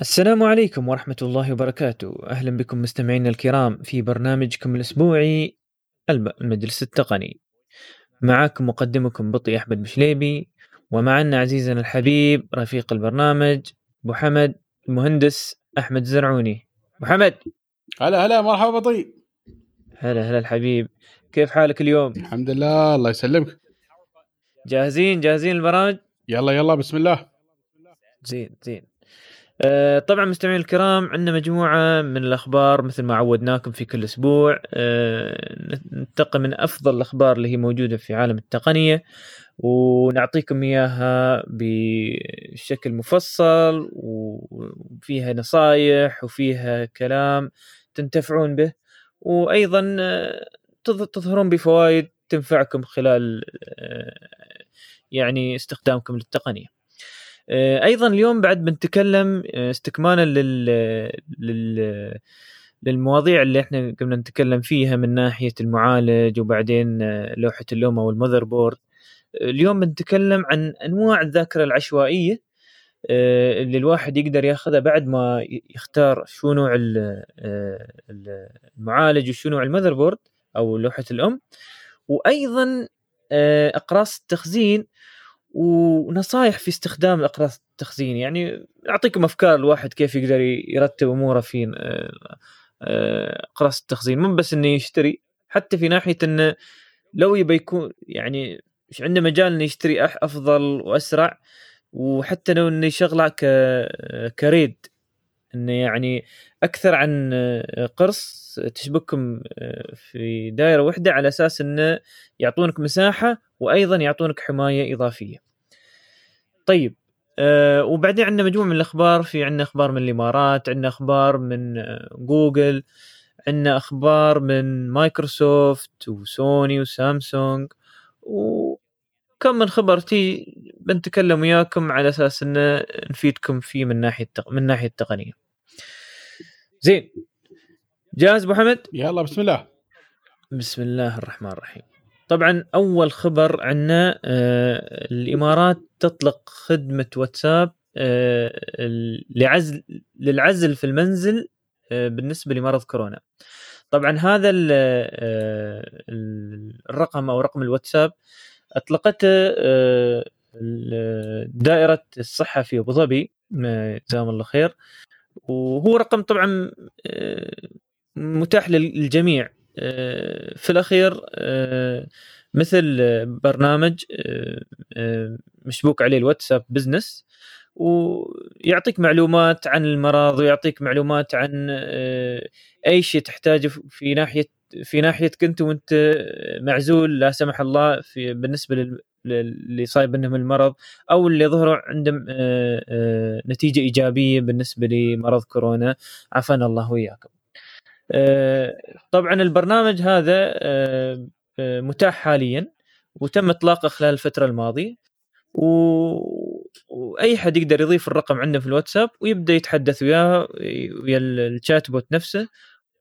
السلام عليكم ورحمة الله وبركاته. أهلا بكم مستمعينا الكرام في برنامجكم الأسبوعي المجلس التقني. معكم مقدمكم بطي أحمد بشليبي ومعنا عزيزنا الحبيب رفيق البرنامج أبو حمد المهندس أحمد زرعوني. أبو حمد! هلا هلا مرحبا بطي. هلا هلا الحبيب. كيف حالك اليوم؟ الحمد لله الله يسلمك. جاهزين؟ جاهزين البرامج؟ يلا يلا بسم الله. زين زين. طبعا مستمعين الكرام عندنا مجموعة من الأخبار مثل ما عودناكم في كل أسبوع آه، ننتقي من أفضل الأخبار اللي هي موجودة في عالم التقنية ونعطيكم إياها بشكل مفصل وفيها نصايح وفيها كلام تنتفعون به وأيضا آه، تظهرون بفوائد تنفعكم خلال يعني استخدامكم للتقنية. آه، أيضا اليوم بعد بنتكلم آه، استكمالا لل لل للمواضيع اللي إحنا قمنا نتكلم فيها من ناحية المعالج وبعدين آه، لوحة الأم أو ال motherboard اليوم بنتكلم عن أنواع الذاكرة العشوائية اللي الواحد يقدر ياخذها بعد ما يختار شو نوع المعالج وشو نوع ال motherboard أو لوحة الأم. وأيضا أقراص التخزين. ونصائح في استخدام الاقراص التخزين. يعني أعطيكم أفكار الواحد كيف يقدر يرتب أموره في آه، آه، أقراص التخزين. مو بس إنه يشتري حتى في ناحية إنه لو يبي يكون يعني عنده مجال إنه يشتري أفضل وأسرع وحتى لو إنه يشغله كريد. إنه يعني أكثر عن قرص تشبكهم في دائرة واحدة على أساس إنه يعطونك مساحة وأيضا يعطونك حماية إضافية. طيب أه وبعدين عندنا مجموعة من الأخبار في عندنا أخبار من الإمارات عندنا أخبار من جوجل عندنا أخبار من مايكروسوفت وسوني وسامسونج وكم من خبر تي بنتكلم وياكم على أساس انه نفيدكم فيه من ناحية من ناحية التقنية. زين جاهز أبو حمد؟ يلا بسم الله. بسم الله الرحمن الرحيم. طبعا أول خبر عنا آه الإمارات تطلق خدمة واتساب آه لعزل للعزل في المنزل آه بالنسبة لمرض كورونا. طبعا هذا الرقم أو رقم الواتساب اطلقته آه، دائرة الصحة في أبو ظبي جزاهم الله خير. وهو رقم طبعا آه، متاح للجميع. آه، في الأخير مثل برنامج مشبوك عليه الواتساب بزنس ويعطيك معلومات عن المرض ويعطيك معلومات عن أي شيء تحتاجه في ناحية في ناحيتك انت وانت معزول لا سمح الله في بالنسبة اللي صايب منهم المرض أو اللي ظهروا عندهم آه، آه، نتيجة إيجابية بالنسبة لمرض كورونا عافانا الله وإياكم. آه، طبعا البرنامج هذا متاح حاليا وتم إطلاقه خلال الفترة الماضية و... وأي حد يقدر يضيف الرقم عنده في الواتساب ويبدأ يتحدث وياه ويا الشات بوت نفسه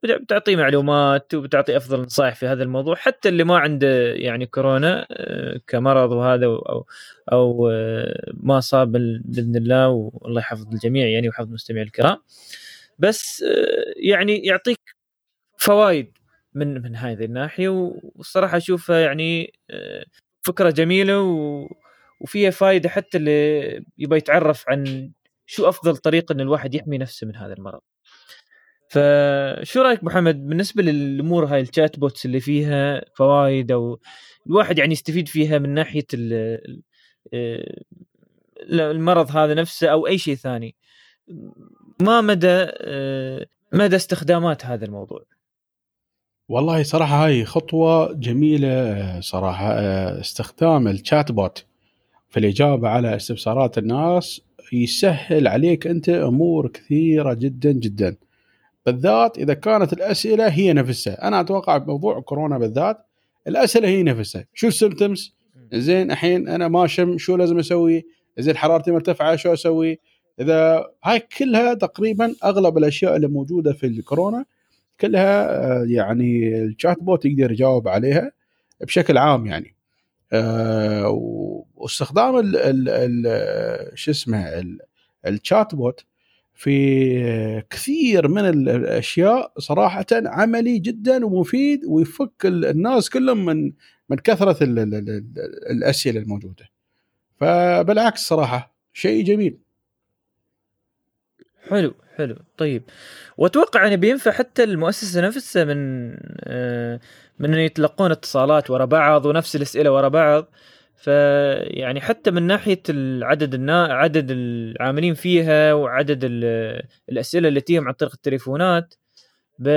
بتعطيه معلومات وبتعطي أفضل نصائح في هذا الموضوع حتى اللي ما عنده يعني كورونا آه، كمرض وهذا أو أو آه، ما صاب بإذن الله والله يحفظ الجميع يعني ويحفظ المستمعين الكرام بس آه، يعني يعطيك فوائد من من هذه الناحية والصراحة أشوفها يعني فكرة جميلة وفيها فائده حتى اللي يبغى يتعرف عن شو أفضل طريقة إن الواحد يحمي نفسه من هذا المرض. فشو رأيك محمد بالنسبة للأمور هاي ال chatbots اللي فيها فوائد أو الواحد يعني يستفيد فيها من ناحية آه، المرض هذا نفسه أو أي شيء ثاني؟ ما مدى آه، مدى استخدامات هذا الموضوع؟ والله صراحة هاي خطوة جميلة صراحة آه، استخدام ال chatbot في الإجابة على استفسارات الناس يسهل عليك أنت أمور كثيرة جدا جدا. بالذات إذا كانت الأسئلة هي نفسها. أنا أتوقع بموضوع كورونا بالذات الأسئلة هي نفسها. شو ال symptoms زين الحين أنا ما شم شو لازم أسوي؟ زين حرارتي مرتفعة شو أسوي؟ إذا هاي كلها تقريبا أغلب الأشياء اللي موجودة في الكورونا كلها آه، يعني ال chatbot يقدر يجاوب عليها بشكل عام يعني. أه واستخدام ال ال ال شو اسمه الشات بوت في كثير من الأشياء صراحة عملي جدا ومفيد ويفك الناس كلهم من من كثرة الأسئلة الموجودة. فبالعكس صراحة شيء جميل. حلو حلو طيب وأتوقع انه بينفع حتى المؤسسة نفسها من آه، من يتلقون اتصالات ورا بعض ونفس الأسئلة ورا بعض فيعني حتى من ناحية العدد النا... عدد العاملين فيها وعدد الأسئلة اللي تجيهم عن طريق التليفونات ب...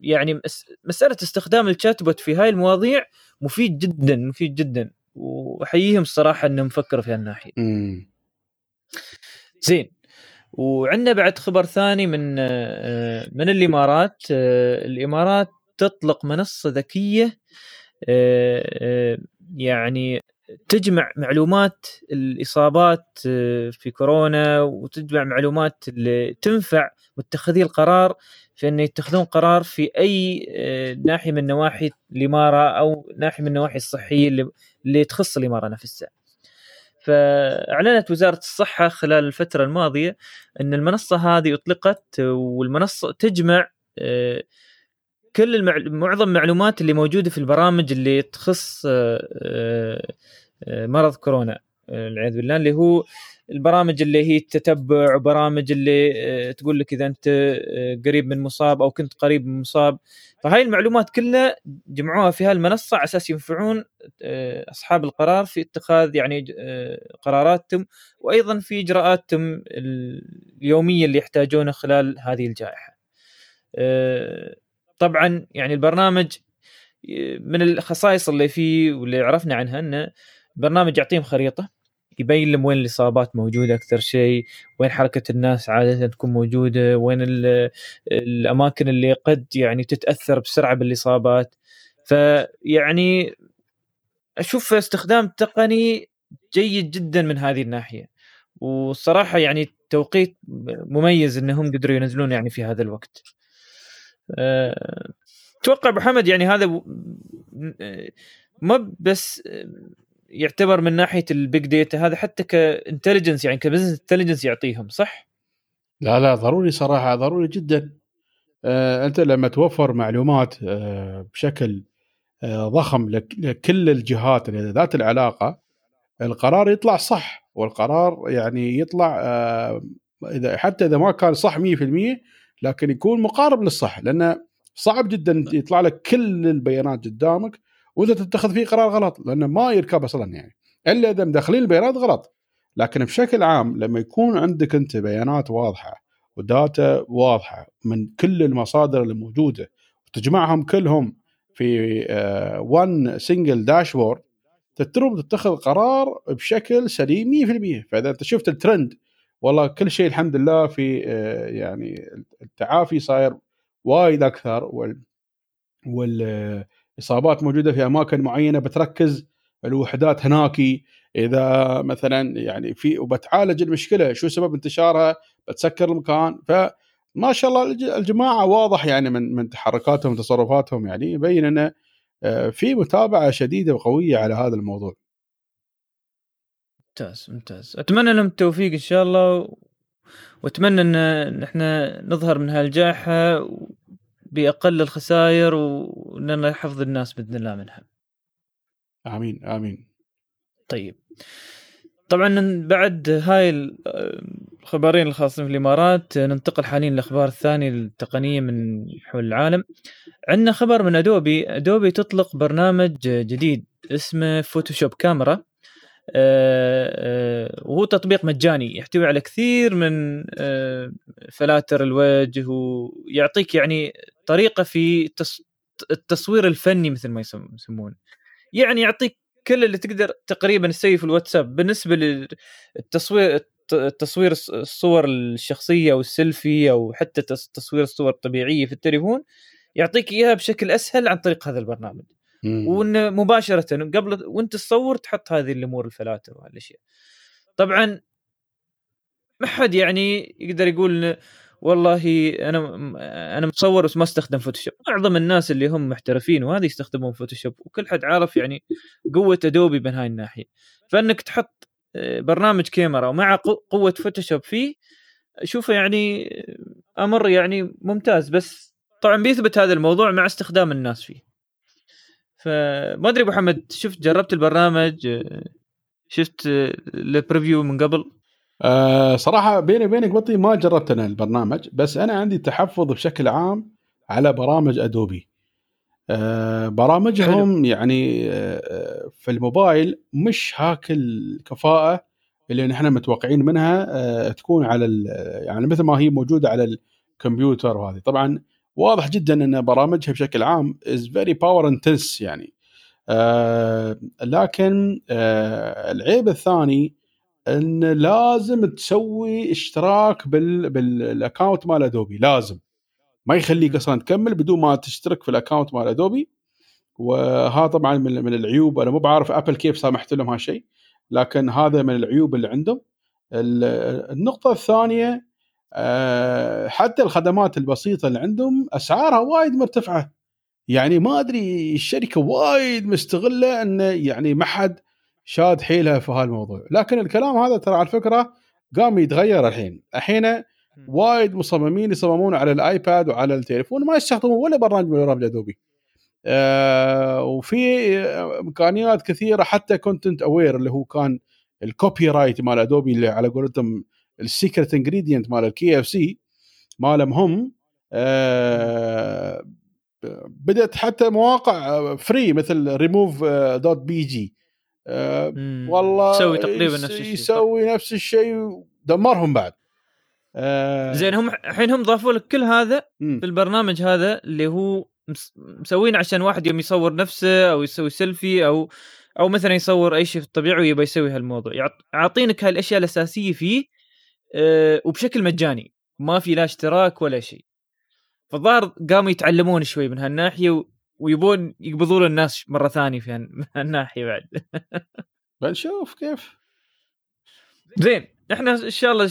يعني مسألة استخدام الشات بوت في هاي المواضيع مفيد جدا مفيد جدا وأحييهم الصراحة إنهم فكروا في هالناحيه. زين. وعندنا بعد خبر ثاني من آه، من الإمارات. آه، الإمارات تطلق منصة ذكية آه، يعني تجمع معلومات الإصابات في كورونا وتجمع معلومات اللي تنفع متخذي القرار في انه يتخذون قرار في أي ناحية من نواحي الإمارة أو ناحية من النواحي الصحية اللي, اللي تخص الإمارة نفسها. فأعلنت وزارة الصحة خلال الفترة الماضية إن المنصة هذه أطلقت والمنصة تجمع آه، كل المع... معظم المعلومات اللي موجودة في البرامج اللي تخص آه، آه، مرض كورونا والعياذ بالله اللي هو البرامج اللي هي التتبع وبرامج اللي آه، تقول لك إذا أنت آه، قريب من مصاب أو كنت قريب من مصاب فهاي المعلومات كلها جمعوها في هالمنصه على أساس ينفعون آه، أصحاب القرار في اتخاذ يعني قراراتهم وأيضا في إجراءاتهم اليومية اللي يحتاجونها خلال هذه الجائحة. طبعا يعني البرنامج من الخصائص اللي فيه واللي عرفنا عنها إنه البرنامج يعطيهم خريطة يبين لهم وين الإصابات موجودة أكثر شيء وين حركة الناس عادة تكون موجودة وين الأماكن اللي قد يعني تتأثر بسرعة بالإصابات. فيعني أشوف استخدام تقني جيد جدا من هذه الناحية. والصراحة يعني توقيت مميز إنهم قدروا ينزلون يعني في هذا الوقت. أتوقع أبو حمد يعني هذا ما بس يعتبر من ناحية ال big data هذا حتى ك intelligence يعني ك business intelligence يعطيهم صح؟ لا لا ضروري صراحة ضروري جدا آه أنت لما توفر معلومات آه بشكل آه ضخم لكل الجهات ذات العلاقة القرار يطلع صح والقرار يعني يطلع آه إذا حتى إذا ما كان صح 100% لكن يكون مقارب للصح لأنه صعب جدا يطلع لك كل البيانات قدامك وأنت تتخذ فيه قرار غلط لأنه ما يركب أصلا يعني. إلا إذا مدخلين البيانات غلط. لكن بشكل عام لما يكون عندك أنت بيانات واضحة وداتا واضحة من كل المصادر اللي موجودة وتجمعهم كلهم في one single dashboard تترم تتخذ قرار بشكل سليم 100% فإذا أنت شفت الترند والله كل شيء الحمد لله في آه، يعني التعافي صاير وايد أكثر وال وال اصابات موجودة في أماكن معينة بتركز الوحدات هناك. إذا مثلا يعني في وبتعالج المشكلة شو سبب انتشارها؟ بتسكر المكان. فما شاء الله الجماعة واضح يعني من من تحركاتهم وتصرفاتهم يعني يبين إنه آه، في متابعة شديدة وقوية على هذا الموضوع. ممتاز ممتاز أتمنى لهم التوفيق إن شاء الله وأتمنى إن إحنا نظهر من هالجائحة بأقل الخسائر واننا نحفظ الناس بإذن الله منها. آمين آمين. طيب. طبعا بعد هاي الخبرين الخاصين في الإمارات ننتقل حاليا للأخبار الثانية التقنية من حول العالم. عندنا خبر من أدوبي، أدوبي تطلق برنامج جديد اسمه فوتوشوب كاميرا. آه، آه، وهو تطبيق مجاني يحتوي على كثير من آه، فلاتر الوجه ويعطيك يعني طريقة في التصوير الفني مثل ما يسمونه. يعني يعطيك كل اللي تقدر تقريبا تسويه في الواتساب. بالنسبة للتصوير تصوير الصور الشخصية أو السيلفي أو حتى تصوير الصور الطبيعية في التليفون يعطيك إياها بشكل أسهل عن طريق هذا البرنامج. وإن مباشرة قبل وإنت تصور تحط هذه الأمور الفلاتر وهالأشياء. طبعا ما حد يعني يقدر يقول والله أنا أنا متصور بس ما أستخدم فوتوشوب معظم الناس اللي هم محترفين وهذا يستخدمون فوتوشوب وكل حد عارف يعني قوة ادوبي من هاي الناحية. فإنك تحط آه، برنامج كاميرا ومع قوة فوتوشوب فيه اشوفه يعني أمر يعني ممتاز. بس طبعا بيثبت هذا الموضوع مع استخدام الناس فيه. فما أدري أبو حمد شفت جربت البرنامج شفت ال preview من قبل؟ أه صراحة بيني وبينك بطي ما جربت أنا البرنامج بس أنا عندي تحفظ بشكل عام على برامج ادوبي أه برامجهم حلو. يعني أه في الموبايل مش هاك الكفاءة اللي نحن متوقعين منها أه تكون على يعني مثل ما هي موجودة على الكمبيوتر وهذه. طبعا واضح جدا أن برامجها بشكل عام is very power intense يعني. آه لكن آه العيب الثاني أن لازم تسوي اشتراك بال بال account مال ادوبي لازم. ما يخليك أصلا تكمل بدون ما تشترك في ال account مال ادوبي وهذا طبعا من, من العيوب أنا مو بعرف Apple كيف سامحت لهم هالشيء لكن هذا من العيوب اللي عندهم. النقطة الثانية آه، حتى الخدمات البسيطة اللي عندهم أسعارها وايد مرتفعة. يعني ما أدري الشركة وايد مستغلة انه يعني ما حد شاد حيلها في هالموضوع. لكن الكلام هذا ترى على فكرة قام يتغير الحين. الحين وايد مصممين يصممون على الآيباد وعلى التليفون ما يستخدمون ولا برنامج من برامج أدوبي. آه وفي إمكانيات كثيرة حتى content aware اللي هو كان ال copyright مال أدوبي اللي على قولتهم ال secret ingredient مال ال KFC مالهم هم آه بدأت حتى مواقع free مثل ريموف دوت بي جي والله يسوي تقريبا نفس الشيء يسوي نفس الشيء ودمرهم بعد. آه زين هم الحين هم ضافوا لك كل هذا. في البرنامج هذا اللي هو مسوين عشان واحد يوم يصور نفسه أو يسوي سيلفي أو أو مثلا يصور أي شيء في الطبيعه ويبى يسوي هالموضوع. يعطينك هالأشياء الأساسية فيه أه وبشكل مجاني. ما في لا اشتراك ولا شيء. فالظاهر قاموا يتعلمون شوي من هالناحية و... ويبون يقبضون الناس مرة ثانية في هالناحية بعد. بنشوف كيف. زين إحنا إن شاء الله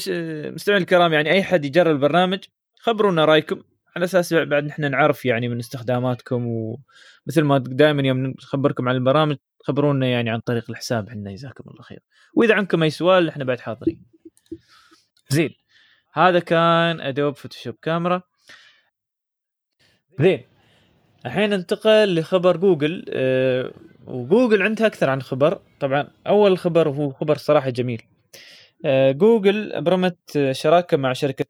مستمعين الكرام يعني أي حد يجرب البرنامج خبرونا رأيكم. على أساس بعد نحن نعرف يعني من استخداماتكم ومثل ما دائما يوم نخبركم عن البرامج خبرونا يعني عن طريق الحساب إحنا جزاكم الله خير. وإذا عندكم أي سؤال إحنا بعد حاضرين. زين. هذا كان Adobe Photoshop Camera. زين. الحين ننتقل لخبر جوجل أه وجوجل عندها أكثر عن خبر. طبعا أول خبر هو خبر صراحة جميل. أه جوجل أبرمت شراكة مع شركة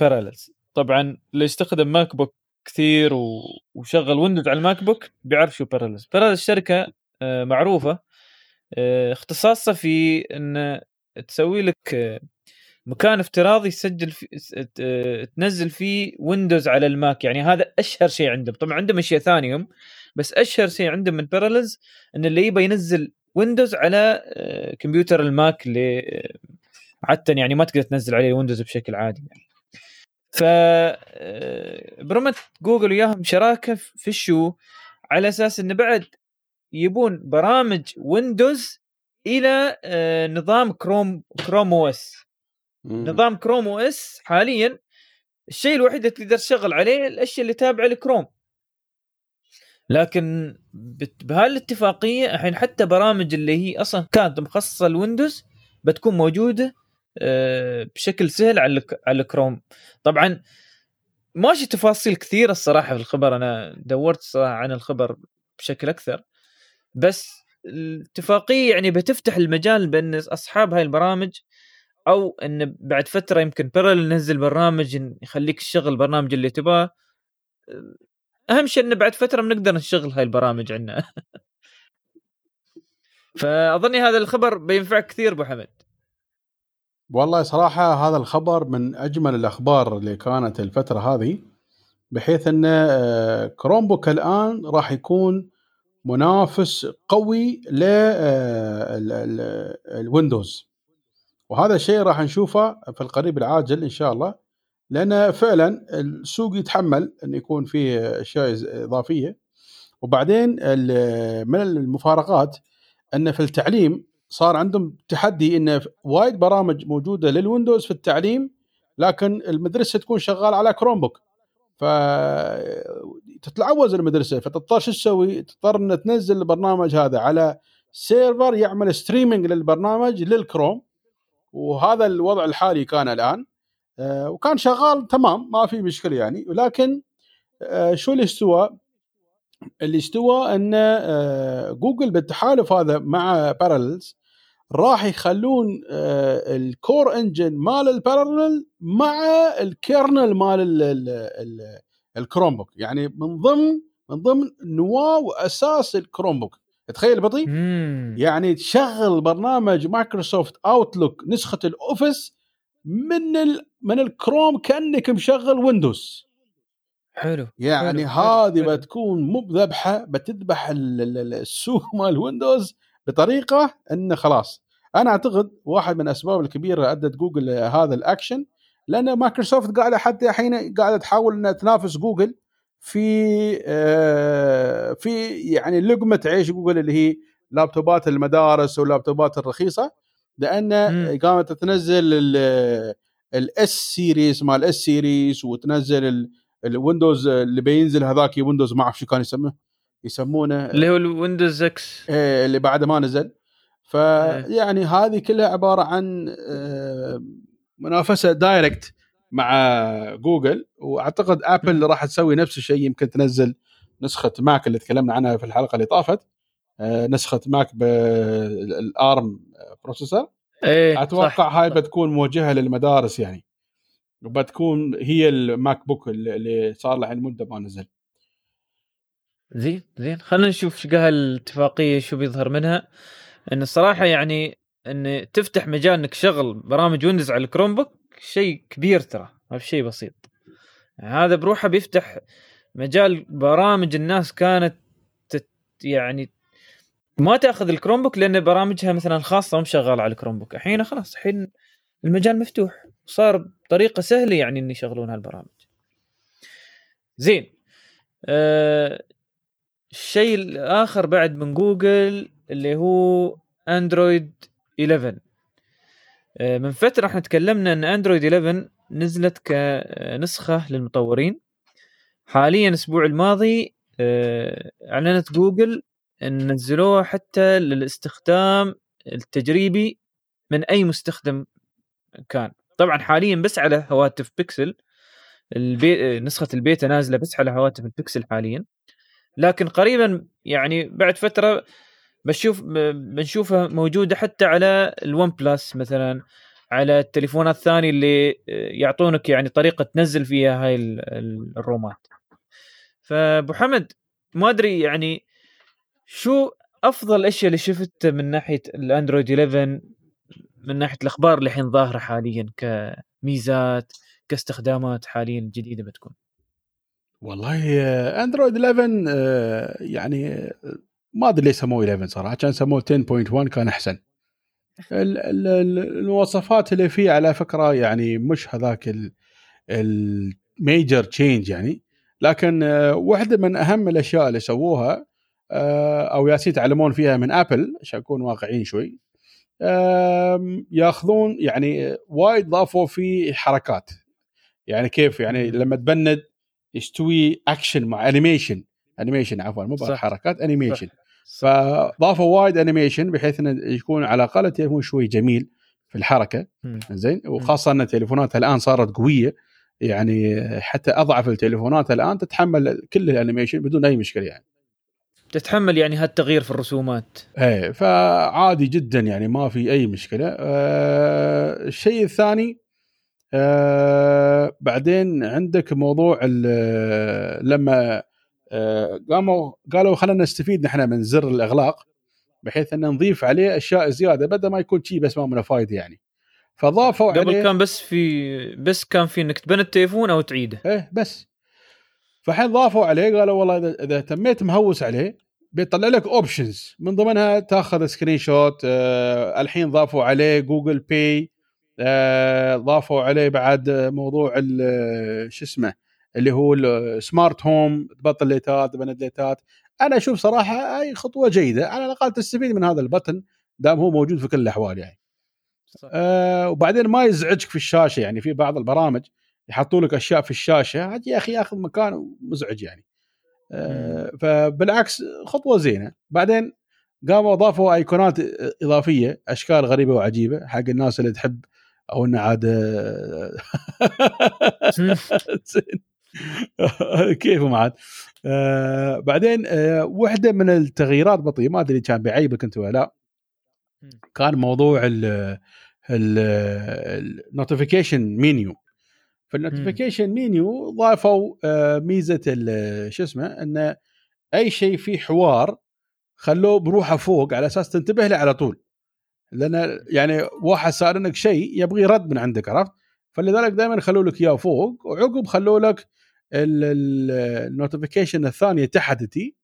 Parallels طبعا اللي يستخدم MacBook كثير وشغل Windows على ال MacBook بيعرف شو Parallels Parallels شركة أه معروفة. أه اختصاصها في إن تسوي لك مكان افتراضي تسجل في تنزل فيه Windows على ال Mac. يعني هذا أشهر شيء عندهم. طبعا عندهم أشياء ثانية بس أشهر شيء عندهم من Parallels إن اللي يبغى ينزل Windows على آه، كمبيوتر ال Mac اللي آه، عاده يعني ما تقدر تنزل عليه Windows بشكل عادي يعني. ف آه، برمت جوجل وياهم شراكة في شو على أساس انه بعد يبون برامج Windows إلى نظام Chrome Chrome OS نظام Chrome OS حاليا الشيء الوحيد اللي تقدر تشغل عليه الأشياء اللي تابعة لكروم لكن بهالاتفاقية الحين حتى برامج اللي هي أصلا كانت مخصصة ل Windows بتكون موجودة آه، بشكل سهل على على كروم طبعا ماشي تفاصيل كثيرة الصراحة في الخبر أنا دورت صراحة عن الخبر بشكل أكثر. بس الاتفاقية يعني بتفتح المجال بأن أصحاب هاي البرامج أو إن بعد فترة يمكن بيرل ينزل برنامج يخليك تشغل البرنامج اللي تباه أهم شيء انه بعد فترة بنقدر نشغل هاي البرامج عندنا فأظني هذا الخبر بينفعك كثير أبو حمد والله صراحة هذا الخبر من أجمل الأخبار اللي كانت الفترة هذه بحيث إن آه، Chromebook الآن راح يكون منافس قوي لل Windows وهذا الشيء راح نشوفه في القريب العاجل إن شاء الله لأن فعلا السوق يتحمل إن يكون فيه أشياء إضافية. وبعدين من المفارقات إن في التعليم صار عندهم تحدي إن وايد برامج موجودة لل Windows في التعليم لكن المدرسة تكون شغالة على Chromebook ف تتلعوز المدرسة فتضطر شو تسوي؟ تضطر إن تنزل البرنامج هذا على server يعمل streaming للبرنامج للكروم وهذا الوضع الحالي كان الآن. آه، وكان شغال تمام ما في مشكلة يعني. ولكن آه، شو اللي استوى؟ اللي استوى أن آه، جوجل بالتحالف هذا مع Parallels راح يخلون ال core engine مال ال Parallels مع ال kernel مال ال- ال- ال- ال Chromebook يعني من ضمن من ضمن نواة وأساس ال Chromebook تخيل بطي مم. يعني تشغل برنامج Microsoft Outlook نسخة ال Office من ال من الكروم كأنك مشغل Windows حلو يعني هذه. بتكون مو بذبحه بتذبح ال- ال- ال- السوق مال Windows بطريقة انه خلاص أنا أعتقد واحد من الأسباب الكبيرة أدت جوجل هذا الأكشن لأن مايكروسوفت قاعدة حتى الحين قاعدة تحاول إنها تنافس جوجل في آه، في يعني لقمة عيش جوجل اللي هي لابتوبات المدارس واللابتوبات الرخيصة لأن. قامت تنزل ال S series مال S series وتنزل ال- ال Windows اللي بينزل هذاك Windows ما أعرف شو كان يسمونه يسمونه اللي هو ال Windows X إيه، اللي بعد ما نزل. فيعني هذه كلها عبارة عن آه، منافسة direct مع جوجل وأعتقد Apple. راح تسوي نفس الشيء يمكن تنزل نسخة Mac اللي تكلمنا عنها في الحلقة اللي طافت. آه، نسخة Mac بال ARM processor إيه أتوقع صح. هاي بتكون موجهة للمدارس يعني. وبتكون هي ال MacBook اللي صار له مده ما نزل. زين زين. خلينا نشوف إيش قال الاتفاقية شو بيظهر منها. إن الصراحة يعني إن تفتح مجال إنك تشغل برامج Windows على ال Chromebook شيء كبير ترى ما في شيء بسيط. يعني هذا بروحه بيفتح مجال برامج الناس كانت تت يعني ما تأخذ ال Chromebook لأن برامجها مثلا الخاصه مو شغاله على ال Chromebook الحين خلاص الحين المجال مفتوح. صار بطريقة سهلة يعني ان يشغلون هالبرامج. زين. أه الشيء الآخر بعد من جوجل اللي هو Android 11 آه، من فترة إحنا تكلمنا إن Android 11 نزلت كنسخة للمطورين. حاليا الأسبوع الماضي آه، أعلنت جوجل إن نزلوها حتى للاستخدام التجريبي من أي مستخدم كان. طبعا حاليا بس على هواتف بيكسل البي... نسخة البيتا نازلة بس على هواتف البيكسل حاليا. لكن قريبا يعني بعد فترة بشوف بنشوفها موجودة حتى على ال OnePlus مثلا على التليفونات الثانية اللي يعطونك يعني طريقة تنزل فيها هاي ال- ال- الرومات. فأبو حمد ما أدري يعني شو أفضل الاشياء اللي شفت من ناحية الأندرويد 11 من ناحية الأخبار اللي الحين ظاهرة حاليا كميزات كاستخدامات حاليا جديدة بتكون؟ والله آه، أندرويد 11 آه، يعني آه، ما أدري ليش سموه 11 صراحة كان سموه 10.1 كان أحسن ال- ال- ال- المواصفات اللي فيه على فكرة يعني مش هذاك ال major change يعني لكن آه، واحدة من أهم الأشياء اللي سووها آه، أو ياسين يتعلمون فيها من Apple عشان نكون واقعيين شوي ياخذون يعني وايد ضافوا فيه حركات يعني كيف يعني. لما تبند يستوي اكشن مع animation animation عفوا مو. حركات animation صح. فضافوا وايد animation بحيث إنه يكون على الأقل التليفون شوي جميل في الحركة. زين؟ وخاصة إن التليفونات الآن صارت قوية. يعني حتى أضعف التليفونات الآن تتحمل كل الانيميشن بدون أي مشكلة يعني. تتحمل يعني هالتغيير في الرسومات. إيه فعادي جدا يعني ما في أي مشكلة. آه الشيء الثاني آه بعدين عندك موضوع لما قاموا قالوا خلينا نستفيد نحن من زر الإغلاق بحيث أن نضيف عليه أشياء زيادة بدل ما يكون شيء بس ما منه فايده يعني. فضافوا قبل عليه كان بس في بس كان في إنك تبني التليفون أو تعيده. إيه بس. فالحين ضافوا عليه قالوا والله اذا إذا تميت مهوس عليه بيطلع لك options من ضمنها تأخذ screenshot آه الحين ضافوا عليه Google Pay آه ضافوا عليه بعد موضوع شو اسمه اللي هو ال smart home تبطل ليتات تبند ليتات. أنا أشوف صراحة أي خطوة جيدة. على الأقل تستفيد من هذا البتن دام هو موجود في كل الأحوال يعني. صح. آه وبعدين ما يزعجك في الشاشة يعني في بعض البرامج يحطوا لك أشياء في الشاشة يا أخي ياخذ مكان مزعج يعني. آه فبالعكس خطوة زينة. بعدين قاموا أضافوا ايقونات إضافية أشكال غريبة وعجيبة حق الناس اللي تحب أو إنه عاد زين. كيفهم عاد آه بعدين آه واحدة من التغييرات بطي ما أدري كان بيعيبك أنت ولا لا. كان موضوع ال notification menu في ال notification menu ضافوا آه ميزة شو اسمه انه أي شيء فيه حوار خلوه بروحه فوق على أساس تنتبه له على طول. لأن يعني واحد لك شيء يبغى رد من عندك عرفت؟ فلذلك دائما خلوا لك إياه فوق وعقب خلوا لك ال notification الثانية تحت تي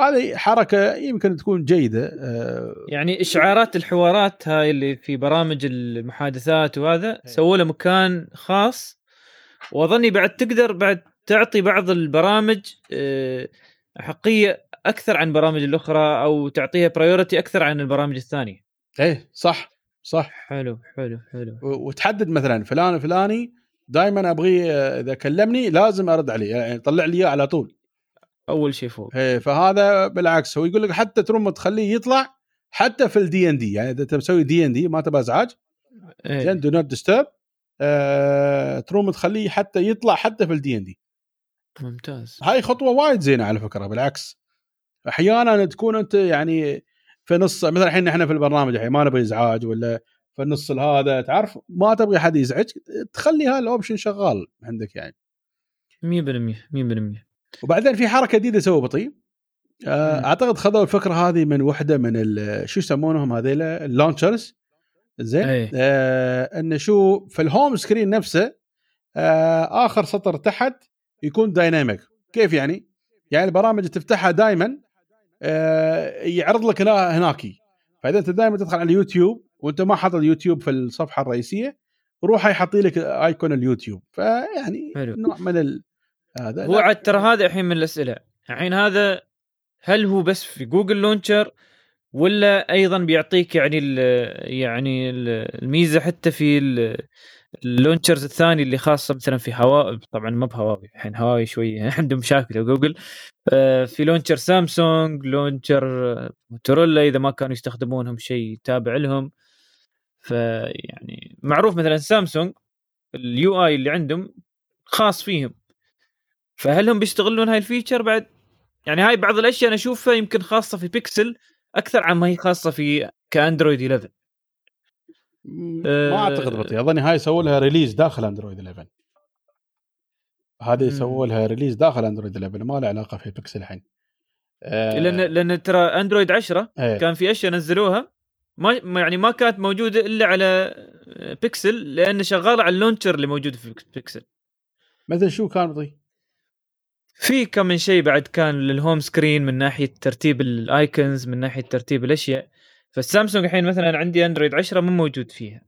هذه حركة يمكن تكون جيدة آه، يعني إشعارات الحوارات هاي اللي في برامج المحادثات وهذا إيه. سووا له مكان خاص وأظني بعد تقدر بعد تعطي بعض البرامج آه، أحقية أكثر عن البرامج الأخرى أو تعطيها priority أكثر عن البرامج الثانية. إيه صح صح. حلو حلو حلو. وتحدد مثلا فلان الفلاني دائما ابغيه إذا كلمني لازم أرد عليه يعني طلع لي إياه على طول. أول شيء فوق. إيه فهذا بالعكس هو يقول لك حتى تروم تخليه يطلع حتى في ال DND يعني إذا انت مسوي DND ما تبغى إزعاج زين do not disturb تروم تخليه حتى يطلع حتى في ال DND ممتاز. هاي خطوة وايد زينة على فكرة بالعكس. أحيانا تكون أنت يعني في نص مثلا الحين إحنا في البرنامج الحين ما نبغى إزعاج ولا في النص هذا تعرف؟ ما تبغى حد يزعج تخلي هذا ال option شغال عندك يعني. 100% 100% وبعدين في حركة جديدة سووا بطيء. آه، أعتقد خذوا الفكرة هذه من وحدة من شو يسمونهم هذيل ال launchers زين؟ آه انه شو في ال home screen نفسه آه آخر سطر تحت يكون dynamic كيف يعني؟ يعني البرامج تفتحها دائما آه يعرض لك هناك فإذا أنت دائما تدخل على اليوتيوب وانت ما حاط اليوتيوب في الصفحة الرئيسية روح يحط لك icon اليوتيوب. فيعني. نوع من ال... هذا. هو عاد ترى هذا الحين من الأسئلة. الحين هذا هل هو بس في جوجل launcher ولا أيضا بيعطيك يعني ال يعني الميزة حتى في ال launchers الثاني اللي خاصة مثلا في هواوي طبعا ما بهواوي الحين هواوي شوي عندهم مشاكل جوجل. آه، في launcher سامسونج launcher موتورولا إذا ما كانوا يستخدمونهم شيء تابع لهم. فيعني معروف مثلا سامسونج ال UI اللي عندهم خاص فيهم. فهل هم بيستغلون هاي ال feature بعد؟ يعني هاي بعض الأشياء أنا أشوفها يمكن خاصة في بيكسل أكثر عما هي خاصة في كأندرويد 11 ما أعتقد بطيء. أظني هاي سووا لها release داخل أندرويد 11 هذه سووا لها release داخل أندرويد 11 ما له علاقة في بيكسل الحين. لأن لأن ترى أندرويد 10 إيه. كان في أشياء نزلوها ما يعني ما كانت موجودة إلا على بيكسل لأن شغالة على ال launcher اللي موجود في بيكسل. مثل شو كان بطيء؟ في كم من شيء بعد كان لل home screen من ناحية ترتيب ال icons من ناحية ترتيب الأشياء. فالسامسونج الحين مثلا عندي أندرويد 10 مو موجود فيها.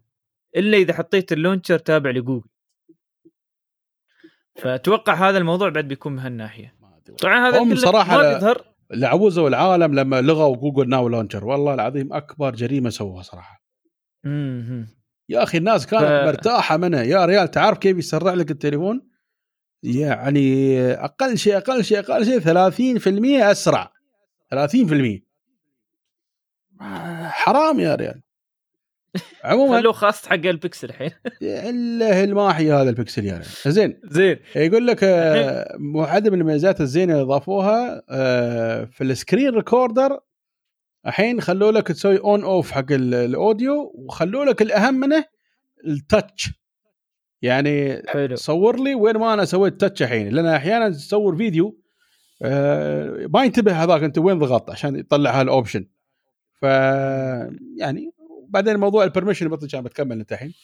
إلا إذا حطيت ال launcher تابع لجوجل. فأتوقع هذا الموضوع بعد بيكون من هالناحية. طبعا هذا هم صراحة ما يظهر لعوزوا العالم لما لغوا Google Now Launcher. والله العظيم أكبر جريمة سووها صراحة. يا أخي الناس كانت ف... مرتاحة منه يا ريال تعرف كيف يسرع لك التليفون؟ يعني أقل شيء أقل شيء أقل شيء 30% أسرع. 30% حرام يا ريال. عموما خلوه خاص حق البكسل الحين. الا الماحي هذا البكسل ريال زين. زين. يقول لك آه، واحدة من الميزات الزينة اللي ضافوها آه، في ال screen recorder الحين خلوا لك تسوي on off حق ال audio وخلوا لك الأهم منه ال touch يعني حلو. صور لي وين ما أنا سويت touch الحين. لأن أحيانا تصور فيديو آه ما ينتبه هذاك أنت وين ضغطت عشان يطلع هال option ف يعني بعدين موضوع ال permission بطل كان بتكمل أنت الحين؟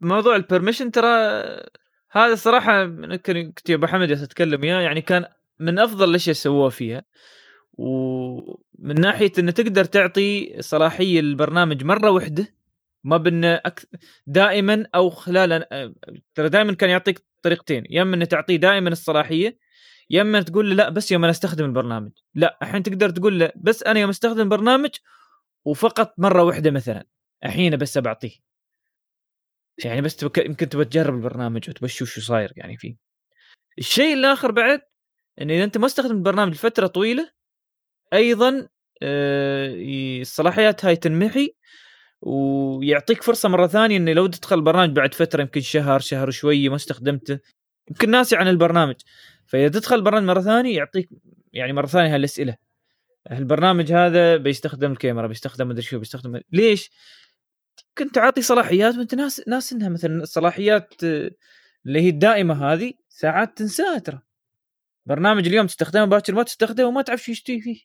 موضوع ال permission ترى هذا الصراحه كنت يا أبو حمد أتكلم اياه يعني كان من أفضل الأشياء سووها فيها. ومن ناحية إنه تقدر تعطي صلاحية للبرنامج مرة واحدة ما بن دائما أو خلال ترى دائما كان يعطيك طريقتين يا إما إنه تعطيه دائما الصلاحية يا إما تقول له لا بس يوم أنا أستخدم البرنامج. لا الحين تقدر تقول له بس أنا يوم أستخدم البرنامج وفقط مرة واحدة مثلا الحين بس بعطيه يعني بس تبك... يمكن تبغى تجرب البرنامج وتبى تشوف شو صاير يعني فيه. الشيء الآخر بعد انه إذا أنت ما استخدم البرنامج لفترة طويلة أيضا آه الصلاحيات هاي تنمحي ويعطيك فرصة مرة ثانية انه لو تدخل البرنامج بعد فترة يمكن شهر شهر وشويه ما استخدمته يمكن ناسي عن البرنامج. فإذا تدخل البرنامج مرة ثانية يعطيك يعني مرة ثانية هالأسئلة. البرنامج هذا بيستخدم الكاميرا بيستخدم مدري شو بيستخدم ليش؟ كنت تعطي صلاحيات وأنت ناس ناس إنها مثلا الصلاحيات آه، اللي هي الدائمة هذه ساعات تنساها ترى. برنامج اليوم تستخدمه باكر ما تستخدمه وما تعرف شو يشتري فيه.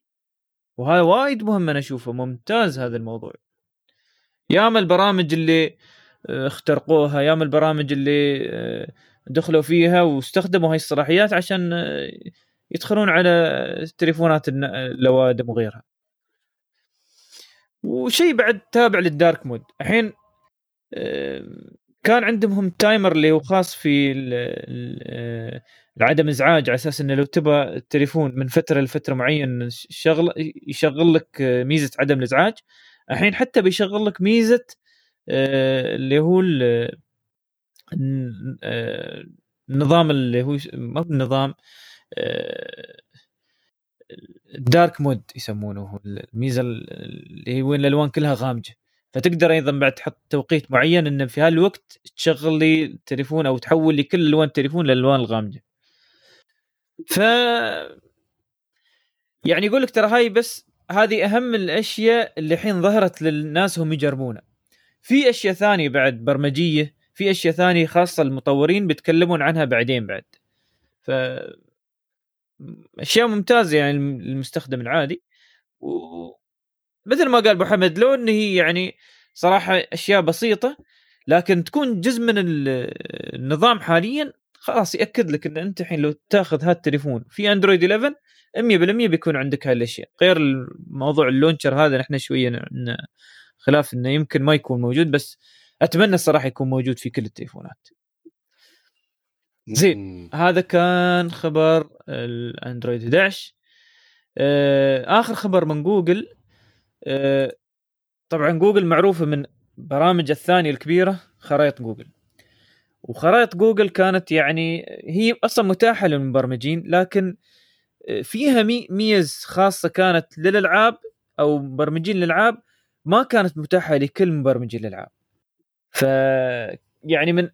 وهذا وايد مهم أنا أشوفه ممتاز هذا الموضوع. ياما البرامج اللي آه، اخترقوها ياما البرامج اللي آه، دخلوا فيها واستخدموا هاي الصلاحيات عشان يدخلون على تليفونات اللوادم وغيرها وشيء بعد تابع لل dark mode. الحين كان عندهم timer اللي هو خاص في عدم إزعاج على أساس إنه لو تبغى التليفون من فترة لفترة معين شغل يشغل لك ميزة عدم الإزعاج. الحين حتى بيشغل لك ميزة آه، اللي هو النظام اللي هو ما النظام الدارك مود يسمونه الميزة اللي هي وين الألوان كلها غامجة. فتقدر أيضا بعد تحط توقيت معين انه في هالوقت تشغل لي التليفون أو تحول لي كل ألوان التليفون للالوان الغامجة. ف يعني يقول لك ترى هاي بس هذه أهم الأشياء اللي الحين ظهرت للناس هم يجربونها. في أشياء ثانية بعد برمجية في أشياء ثانية خاصة المطورين بيتكلمون عنها بعدين بعد. ف أشياء ممتازة يعني المستخدم العادي. ومثل ما قال أبو حمد لو إنه هي يعني صراحة أشياء بسيطة لكن تكون جزء من النظام حاليا خلاص يأكد لك إن أنت الحين لو تاخذ هذا التليفون في أندرويد 11 100% بيكون عندك هاي الأشياء. غير الموضوع ال launcher هذا نحن شوية خلاف إنه يمكن ما يكون موجود بس أتمنى الصراحة يكون موجود في كل التليفونات. زين هذا كان خبر الاندرويد 11 آه، آخر خبر من جوجل. آه، طبعا جوجل معروفة من برامج الثانية الكبيرة خرائط جوجل. وخرائط جوجل كانت يعني هي أصلا متاحة للمبرمجين لكن آه، فيها مي ميز خاصة كانت للألعاب أو مبرمجين الالعاب ما كانت متاحة لكل مبرمجي الالعاب ف يعني من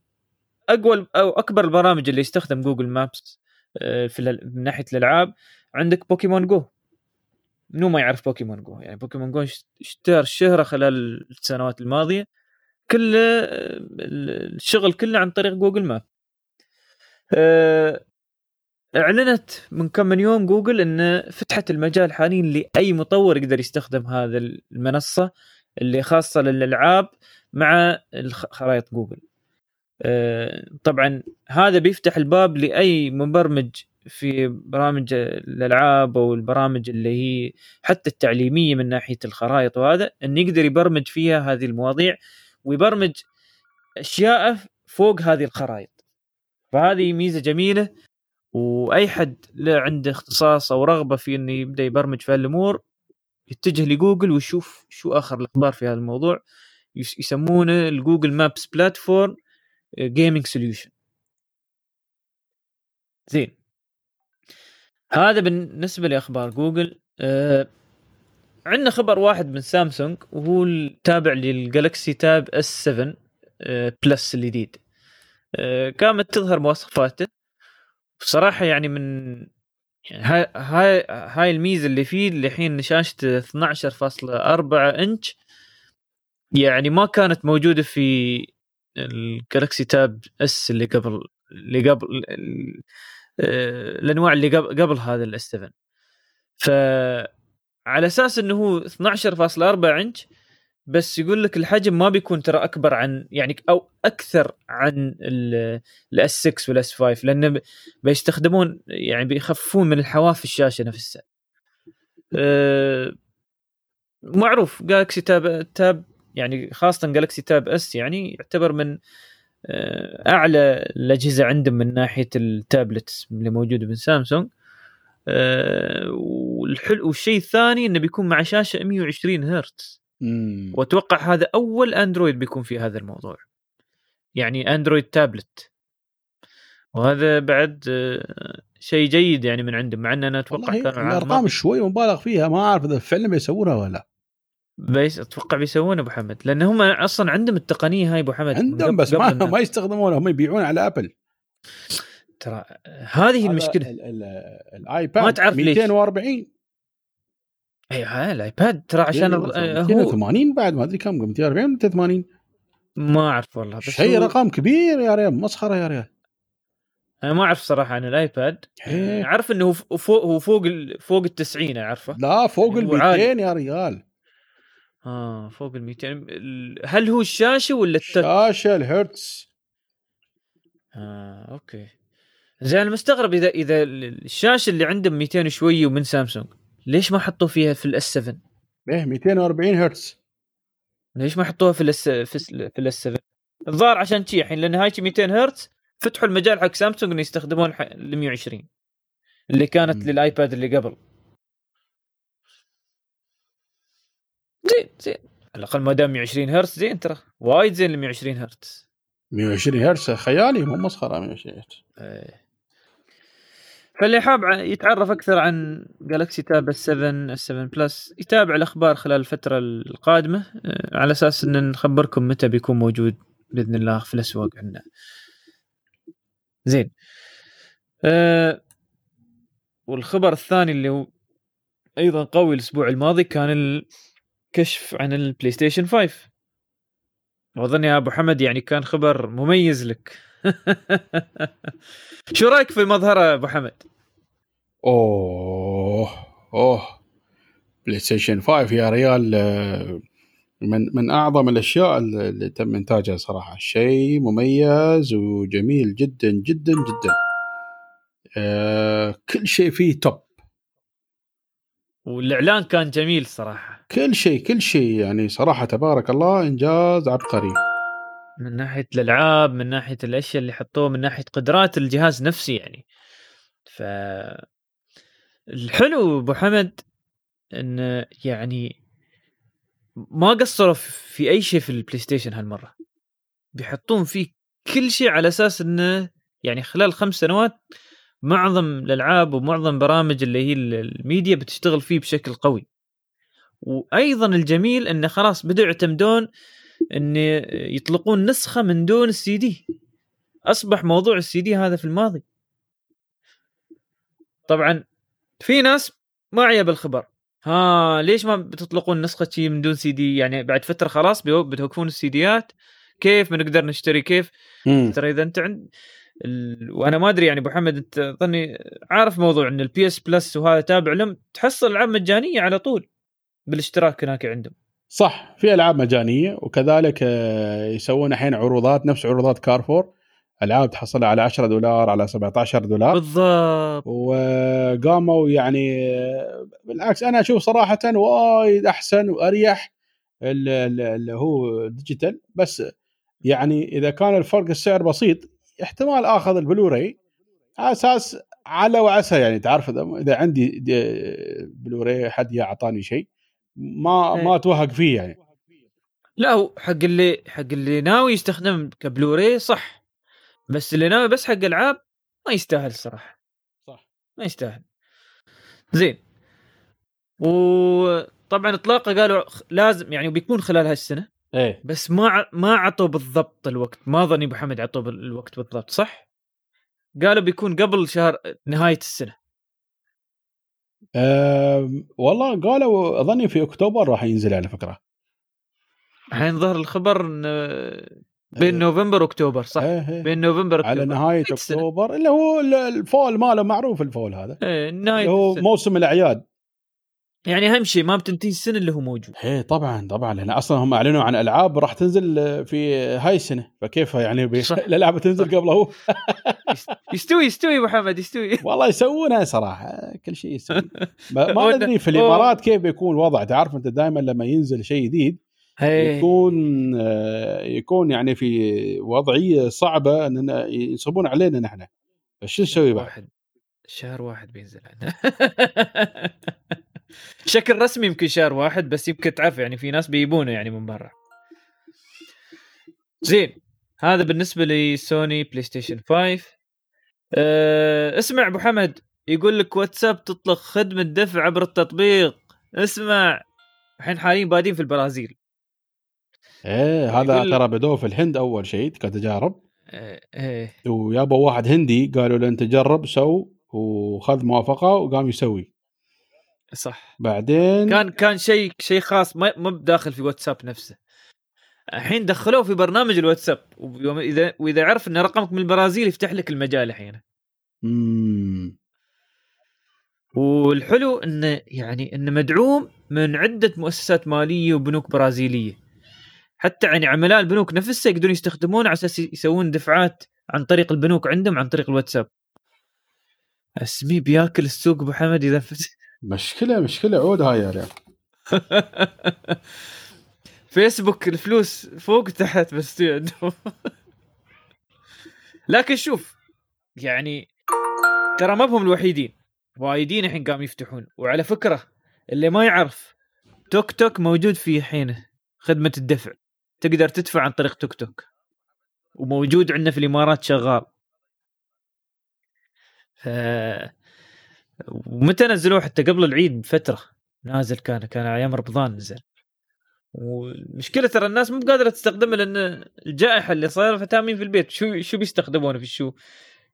أقوى أو أكبر البرامج اللي يستخدم جوجل مابس آه، في من ناحية الألعاب عندك بوكيمون جو. منو ما يعرف بوكيمون جو. يعني بوكيمون جو اشتهر الشهره خلال السنوات الماضية. كل الشغل كله عن طريق جوجل ماب. آه، أعلنت من كم من يوم جوجل إن فتحت المجال حاليا لأي مطور يقدر يستخدم هذا المنصة اللي خاصة للألعاب مع خرائط جوجل. آه، طبعا هذا بيفتح الباب لأي مبرمج في برامج الألعاب أو البرامج اللي هي حتى التعليمية من ناحية الخرائط وهذا انه يقدر يبرمج فيها هذه المواضيع ويبرمج أشياء فوق هذه الخرائط. فهذه ميزة جميلة وأي حد له عنده اختصاص أو رغبة في إنه يبدأ يبرمج في هالأمور يتجه لجوجل ويشوف شو آخر الأخبار في هذا الموضوع. يسمونه ال Google Maps Platform gaming solution زين. هذا بالنسبة لأخبار جوجل آه عندنا خبر واحد من سامسونج وهو التابع لل Galaxy Tab S 7 آه Plus الجديد. آه كانت تظهر مواصفاته. بصراحة يعني من يعني هاي هاي هاي الميزة اللي فيه الحين شاشته 12.4 إنش يعني ما كانت موجودة في ال Galaxy Tab S اللي قبل اللي قبل آه، الأنواع اللي قبل, قبل هذا ال S 7 ف على أساس إنه هو 12.4 إنش بس يقول لك الحجم ما بيكون ترى أكبر عن يعني أو أكثر عن ال S6 وال S5 لأنه بيستخدمون يعني بيخففون من الحواف الشاشة نفسها. أه معروف جالكسي tab tab يعني خاصة جالكسي tab S يعني يعتبر من آه، أعلى الأجهزة عندهم من ناحية التابلت اللي موجودة من سامسونج. آه، والحلو والشيء الثاني إنه بيكون مع شاشة 120 هرتز. وأتوقع هذا أول اندرويد بيكون في هذا الموضوع. يعني اندرويد تابلت وهذا بعد آه، شيء جيد يعني من عندهم مع إن أنا أتوقع كانوا الأرقام شوي مبالغ فيها ما أعرف إذا فعلا بيسوونها ولا بيس أتوقع بيسوون أبو حمد. لأن هم أصلا عندهم التقنية هاي أبو حمد. عندهم بس ما ما يستخدمونها هم يبيعون على ابل ترى هذه المشكلة. ال- ال- الايباد ما تعرف ليش. 240 اي ها الآيباد ترى عشان الر- آه، هو 280 بعد ما أدري كم 240 ولا 280 ما أعرف والله بس شيء هو- رقم كبير يا ريال مسخرة يا ريال. أنا ما أعرف صراحة عن الآيباد. إيه. أعرف إنه هو فوق هو فوق ال- فوق ال 90 أعرفه. لا فوق ال هو عالي. 200 يا ريال. آه فوق ال 200 ال- هل هو الشاشة ولا ال touch؟ شاشه الهرتز. آه أوكي. زين أنا مستغرب إذا إذا الشاشة اللي عندهم 200 وشوي ومن سامسونج ليش ما حطوا فيها في ال S7 إيه 240 هرتز. ليش ما حطوها في ال S في ال S7 الظاهر عشان شي الحين لأن هاي شي 200 هرتز فتحوا المجال حق سامسونج إنه يستخدمون ال 120 اللي كانت. للآيباد اللي قبل. زين زين على الأقل ما دام 120 هرتز زين ترى وايد زين ال 120 هرتز 120 هرتز خيالي مو مسخرة 120 هرتز إيه. فاللي حاب يتعرف أكثر عن جالكسي tab S7 S7 plus يتابع الأخبار خلال الفترة القادمة آه، على أساس إن نخبركم متى بيكون موجود بإذن الله في الأسواق عندنا. زين. أه والخبر الثاني اللي هو أيضا قوي الأسبوع الماضي كان الكشف عن البلاي ستيشن 5 واظن يا أبو حمد يعني كان خبر مميز لك. شو رأيك في المظهره يا أبو حمد؟ أوه أوه. بلاي ستيشن 5 يا ريال آه، من من أعظم الأشياء اللي اللي تم إنتاجها صراحة. شيء مميز وجميل جدا جدا جدا. آه، كل شيء فيه top والإعلان كان جميل صراحة. كل شيء كل شيء يعني صراحة تبارك الله إنجاز عبقري. من ناحية الألعاب من ناحية الأشياء اللي حطوه من ناحية قدرات الجهاز نفسه يعني. ف الحلو أبو حمد إن يعني ما قصروا في أي شيء في البلاي ستيشن هالمرة. بيحطون فيه كل شيء على أساس انه يعني خلال خمس سنوات معظم الألعاب ومعظم برامج اللي هي الميديا بتشتغل فيه بشكل قوي. وأيضا الجميل انه خلاص بدأوا يعتمدون إن يطلقون نسخة من دون السي دي. أصبح موضوع السي دي هذا في الماضي. طبعا في ناس ما عيبه الخبر. ها ليش ما بتطلقون نسخة شيء من دون سي دي؟ يعني بعد فترة خلاص بتوقفون السيديات كيف؟ بنقدر نشتري؟ كيف. ترى إذا أنت عند ال... وأنا ما أدري يعني أبو حمد أنت ظني عارف موضوع إن ال PS Plus وهذا تابع لهم تحصل العاب مجانية على طول. بالاشتراك هناك عندهم. صح في ألعاب مجانية وكذلك آه، يسوون الحين عروضات نفس عروضات كارفور ألعاب تحصلها على 10 دولار على 17 دولار. بالضبط. وقاموا يعني آه، بالعكس أنا أشوف صراحة وايد أحسن وأريح ال- ال- اللي هو digital بس يعني إذا كان الفرق السعر بسيط احتمال آخذ البلوراي على أساس على وعسى يعني تعرف اذا عندي دي- بلوراي حد اعطاني شيء. ما إيه. ما اتوهق فيه يعني. لا هو حق اللي حق اللي ناوي يستخدم كبلوراي صح بس اللي ناوي بس حق العاب ما يستاهل صراحة. صح. ما يستاهل. زين. وطبعا اطلاقه قالوا لازم يعني بيكون خلال هالسنة إيه. بس ما ما عطوا بالضبط الوقت. ما ظني أبو حمد عطوا الوقت بالضبط صح؟ قالوا بيكون قبل شهر نهاية السنة. أم، والله قالوا أظني في أكتوبر راح ينزل على فكرة الحين ظهر الخبر إن بين نوفمبر وأكتوبر صح إيه إيه. بين نوفمبر على أكتوبر. نهاية السنة. أكتوبر اللي هو ال- الفول ماله معروف الفول هذا إيه نهاية اللي هو. موسم الأعياد يعني أهم شيء ما بتنتهي السنة اللي هو موجود. إيه طبعا طبعا. لأن أصلا هم أعلنوا عن ألعاب راح تنزل في هاي السنة. فكيف يعني بي... الألعاب تنزل. قبله هو؟ يستوي يستوي أبو حمد يستوي. والله يسوونها صراحة. كل شيء يسوون ما ندري في الإمارات كيف بيكون الوضع. تعرف أنت دائما لما ينزل شيء جديد. يكون آه، يكون يعني في وضعية صعبة اننا ينصبون علينا نحن. شو نسوي بعد؟ شهر واحد بينزل عندنا. شكل رسمي يمكن شهر واحد بس يمكن تعرف يعني في ناس بيجيبونه يعني من برا. زين هذا بالنسبة لسوني بلاي ستيشن 5 أه اسمع أبو حمد يقول لك واتساب تطلق خدمة دفع عبر التطبيق. اسمع الحين حاليا بادين في البرازيل. إيه هذا يقول- ترى بدوه في الهند أول شيء كتجارب. إيه إيه. ويابا واحد هندي قالوا له أنت جرب سو وخذ موافقة وقام يسوي. صح. بعدين كان كان شيء شيء خاص ما ما بداخل في واتساب نفسه. الحين دخلوه في برنامج الواتساب ويوم إذا وإذا عرف إن رقمك من البرازيل يفتح لك المجال الحين. مم. والحلو انه يعني انه مدعوم من عدة مؤسسات مالية وبنوك برازيلية. حتى يعني عملاء البنوك نفسها يقدرون يستخدمونه على أساس يسوون دفعات عن طريق البنوك عندهم عن طريق الواتساب. اسمي بياكل السوق أبو حمد إذا مشكلة مشكلة عود هاي يا فيسبوك الفلوس فوق تحت بس لكن شوف يعني ترى ما بهم الوحيدين. وايدين الحين قام يفتحون. وعلى فكرة اللي ما يعرف توك توك موجود في حينه خدمة الدفع. تقدر تدفع عن طريق توك توك. وموجود عندنا في الإمارات شغال. ومتى نزلوه حتى قبل العيد بفترة؟ نازل كان كان أيام رمضان نزل. والمشكلة ترى الناس مو قادرة تستخدمه لأن الجائحة اللي صايرة فتامين في البيت. شو شو بيستخدمونه في الشو؟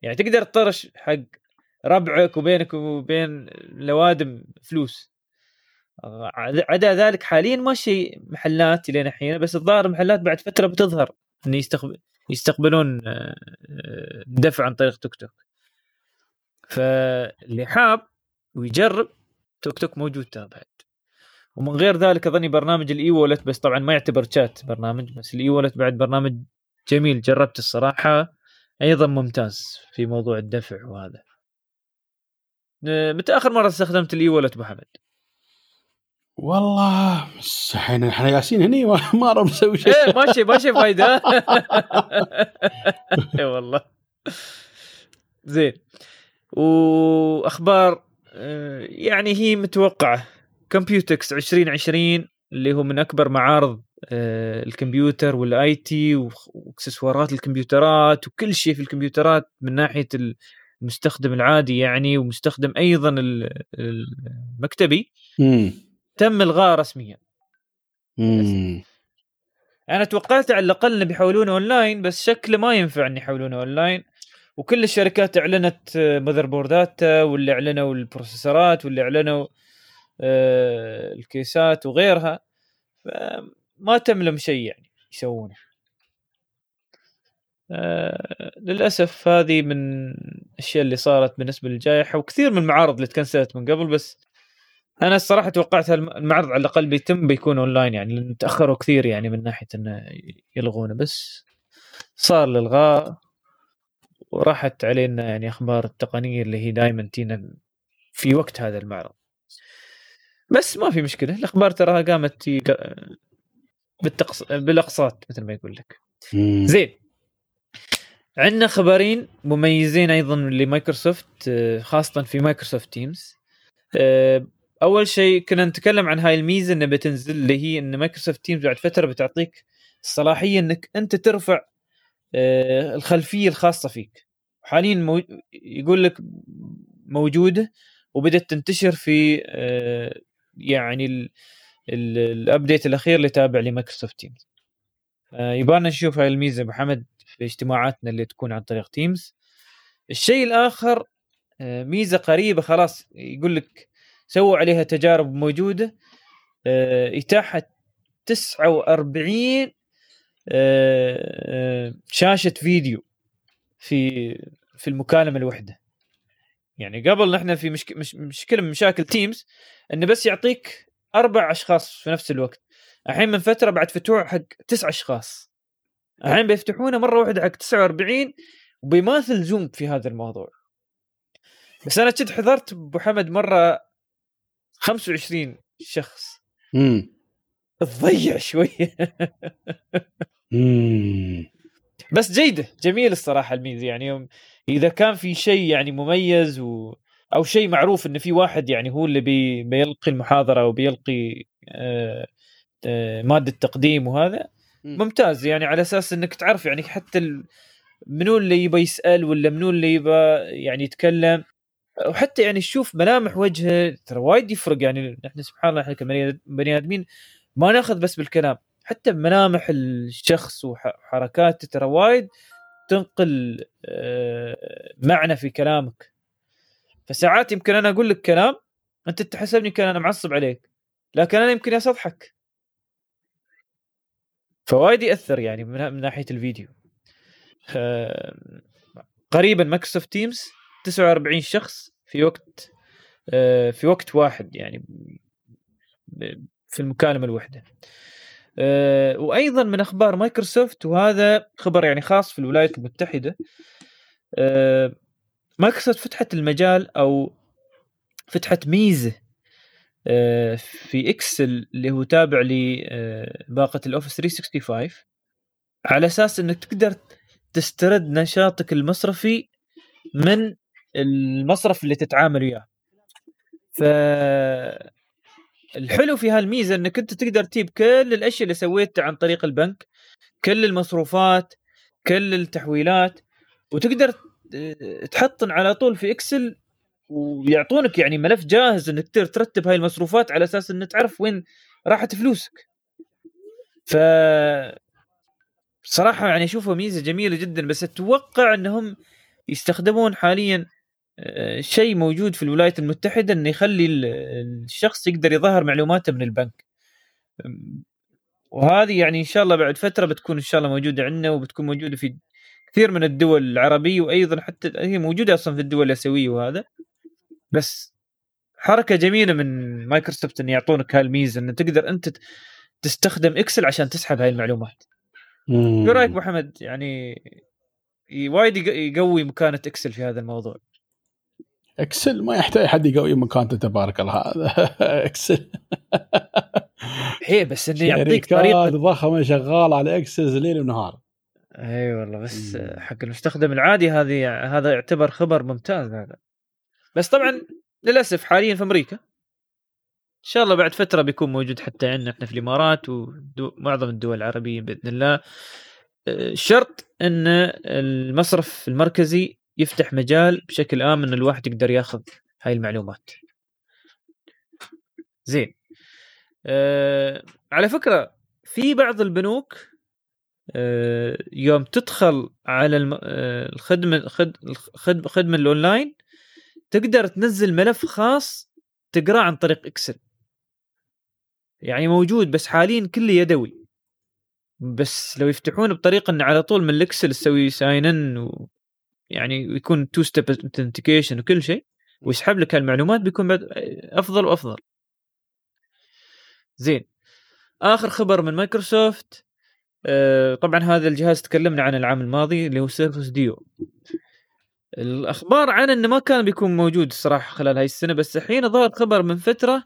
يعني تقدر تطرش حق ربعك وبينك وبين الاوادم فلوس. عدا ذلك حاليا ماشي محلات لين الحين بس الظاهر المحلات بعد فترة بتظهر إن يستقبل يستقبلون آه، دفع عن طريق ToTok. فاللي حاب ويجرب ToTok موجود ترى بعد. ومن غير ذلك أظني برنامج ال e-wallet بس طبعا ما يعتبر شات برنامج بس ال e-wallet بعد برنامج جميل جربت الصراحة. أيضا ممتاز في موضوع الدفع وهذا. آه، متى آخر مرة استخدمت ال e-wallet أبو حمد؟ والله بس إحنا ياسين هني ما نسوي شيء. إيه ماشي ماشي فايدة. اي والله. زين. وأخبار آه، يعني هي متوقعة Computex 2020 اللي هو من أكبر معارض آه، الكمبيوتر وال IT وإكسسوارات الكمبيوترات وكل شيء في الكمبيوترات من ناحية المستخدم العادي يعني ومستخدم أيضا ال- المكتبي مم. تم الغاء رسميا مم. أنا توقعت على الأقل إنه بيحولونه أونلاين بس شكله ما ينفع ان يحولونه أونلاين وكل الشركات اعلنت آه، motherboard اتها واللي اعلنوا ال processor ات واللي اعلنوا آه، الكيسات وغيرها. ما تم لهم شيء يعني يسوونه. آه، للأسف هذه من الأشياء اللي صارت بالنسبة للجائحة وكثير من المعارض اللي تكنسلت من قبل بس أنا الصراحة توقعت المعرض على الأقل بيتم بيكون أونلاين يعني لأن تأخروا كثير يعني من ناحية إنه يلغونه. بس صار الالغاء وراحت علينا يعني أخبار التقنية اللي هي دائما تينا في وقت هذا المعرض. بس ما في مشكلة الأخبار تراها قامت تي- بالتقص... بالأقساط مثل ما يقول لك. زين. عندنا خبرين مميزين أيضا لمايكروسوفت خاصة في Microsoft Teams. آه، أول شيء كنا نتكلم عن هاي الميزة إنها بتنزل اللي هي إن Microsoft Teams بعد فترة بتعطيك الصلاحية إنك أنت ترفع الخلفية الخاصة فيك. حاليا مو... يقول لك موجودة وبدأت تنتشر في آه، يعني ال... ال... ال update الأخير اللي تابع ل Microsoft Teams آه، يبغانا نشوف هاي الميزة أبو حمد في اجتماعاتنا اللي تكون عن طريق Teams الشيء الآخر آه، ميزة قريبة خلاص يقول لك سووا عليها تجارب موجودة. آه، إتاحة 49 آه، آه، شاشة فيديو في في المكالمة الواحده يعني قبل نحن في مشك... مش... مشكله من مشاكل تيمز إنه بس يعطيك أربع أشخاص في نفس الوقت. الحين من فترة بعد فتوح حق تسع أشخاص. الحين بيفتحونه مرة واحدة حق 49 وبيماثل زوم في هذا الموضوع. بس أنا كنت حضرت أبو حمد مرة 25 شخص. مم. تضيع شوية. مم. بس جيدة جميل الصراحة الميزه يعني يوم إذا كان في شيء يعني مميز و أو شيء معروف انه في واحد يعني هو اللي بي بيلقي المحاضرة وبيلقي آه آه مادة تقديم وهذا مم. ممتاز. يعني على أساس إنك تعرف يعني حتى ال... منو اللي يبى يسأل ولا منو اللي يبى يعني يتكلم. وحتى يعني تشوف ملامح وجهه ترى وايد يفرق. يعني إحنا سبحان الله إحنا كبني آدمين ما ناخذ بس بالكلام. حتى بملامح الشخص وحركاته ترى وايد تنقل آه، معنى في كلامك. فساعات يمكن أنا أقول لك كلام أنت تحسبني كأن أنا معصب عليك لكن أنا يمكن اضحك فوايد يأثر يعني من ناحية الفيديو. قريبا Microsoft Teams 49 شخص في وقت آه، في وقت واحد يعني في المكالمة الواحده آه، وأيضا من أخبار مايكروسوفت وهذا خبر يعني خاص في الولايات المتحدة آه، مايكروسوفت فتحت المجال أو فتحت ميزة في Excel اللي هو تابع لباقه ال Office 365 على أساس إنك تقدر تسترد نشاطك المصرفي من المصرف اللي تتعامل وياه. ف الحلو في هالميزة إنك أنت تقدر تجيب كل الأشياء اللي سويتها عن طريق البنك كل المصروفات كل التحويلات وتقدر تحطن على طول في إكسل ويعطونك يعني ملف جاهز إنك تقدر ترتب هاي المصروفات على أساس إنك تعرف وين راحت فلوسك. ف صراحة يعني اشوفها ميزة جميلة جدا بس أتوقع إنهم يستخدمون حاليا شيء موجود في الولايات المتحدة إنه يخلي الشخص يقدر يظهر معلوماته من البنك. وهذه يعني إن شاء الله بعد فترة بتكون إن شاء الله موجودة عندنا وبتكون موجودة في كثير من الدول العربية وأيضا حتى هي موجودة أصلا في الدول الآسيوية وهذا. بس حركة جميلة من مايكروسوفت إن يعطونك هالميزه إن تقدر أنت تستخدم Excel عشان تسحب هاي المعلومات. شو رأيك أبو حمد؟ يعني وايد يقوي مكانة Excel في هذا الموضوع. إكسل ما يحتاج حد يقوي مكانته تبارك الله. هذا Excel. هي بس إنه يعطيك طريقة. ضخمة شغال على Excel ليل ونهار. اي أيوة والله بس حق المستخدم العادي هذه هذا يعتبر خبر ممتاز هذا. بس طبعا للأسف حاليا في أمريكا إن شاء الله بعد فترة بيكون موجود حتى عندنا إحنا في الإمارات ومعظم الدول العربية بإذن الله. شرط إن المصرف المركزي يفتح مجال بشكل آمن الواحد يقدر ياخذ هاي المعلومات. زين. أه على فكرة في بعض البنوك أه يوم تدخل على آه، الخدمة الخدمه الأونلاين تقدر تنزل ملف خاص تقراه عن طريق Excel. يعني موجود بس حاليا كله يدوي. بس لو يفتحون بطريقة ان على طول من ال Excel تسوي sign in يعني يكون two-step authentication وكل شيء ويسحب لك هالمعلومات بيكون بعد أفضل وأفضل. زين. آخر خبر من مايكروسوفت آه طبعا هذا الجهاز تكلمنا عنه العام الماضي اللي هو Surface Duo الأخبار عنه إنه ما كان بيكون موجود الصراحة خلال هاي السنة بس الحين ظهر خبر من فترة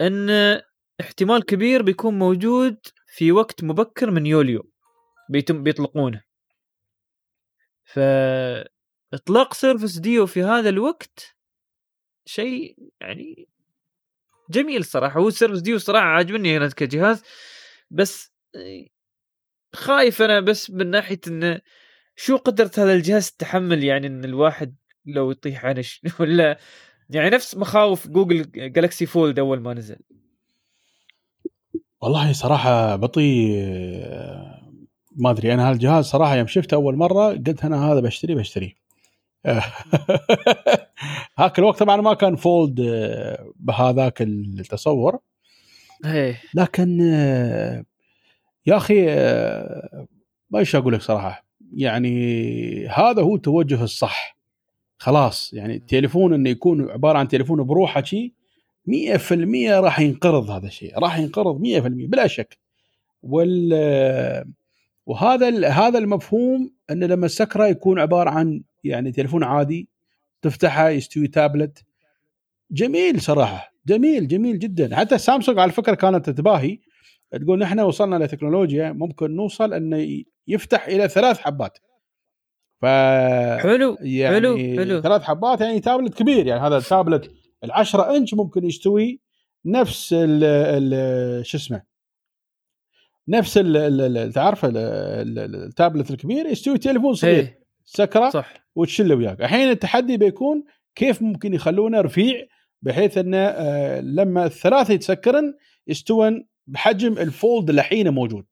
إن احتمال كبير بيكون موجود في وقت مبكر من يوليو. بيتم بيطلقونه. ف إطلاق Surface Duo في هذا الوقت شيء يعني جميل صراحة. هو Surface Duo صراحة عاجبني أنا كجهاز بس خايف أنا بس من ناحية إنه شو قدرة هذا الجهاز تحمل يعني إن الواحد لو يطيح عنش ولا يعني نفس مخاوف جوجل Galaxy Fold أول ما نزل. والله صراحة بطي ما أدري أنا هالجهاز صراحة يوم شفته أول مرة قلت أنا هذا بشتري بشتري. هاك الوقت طبعا ما كان Fold آه، بهذاك التصور. إيه. لكن آه، يا أخي آه، ما إيش أقول لك صراحة. يعني هذا هو التوجه الصح. خلاص يعني التليفون إنه يكون عبارة عن تليفون بروحه شيء 100% راح ينقرض هذا الشيء راح ينقرض 100% بلا شك. وال وهذا هذا المفهوم انه لما السكرة يكون عبارة عن يعني تليفون عادي تفتحه يستوي تابلت جميل صراحة جميل جميل جدا. حتى سامسونج على فكرة كانت تتباهي تقول نحن وصلنا لتكنولوجيا ممكن نوصل انه يفتح إلى ثلاث حبات. ف حلو يعني حلو. حلو ثلاث حبات يعني تابلت كبير يعني هذا التابلت ال10 إنش ممكن يستوي نفس ال شو اسمه نفس تعرف التابلت الكبير يستوي تليفون صغير إيه. سكرة صح. وتشله وياك. الحين التحدي بيكون كيف ممكن يخلونه رفيع بحيث إنه آه، لما الثلاثة يتسكرن يستون بحجم الفولد اللي الحين موجود.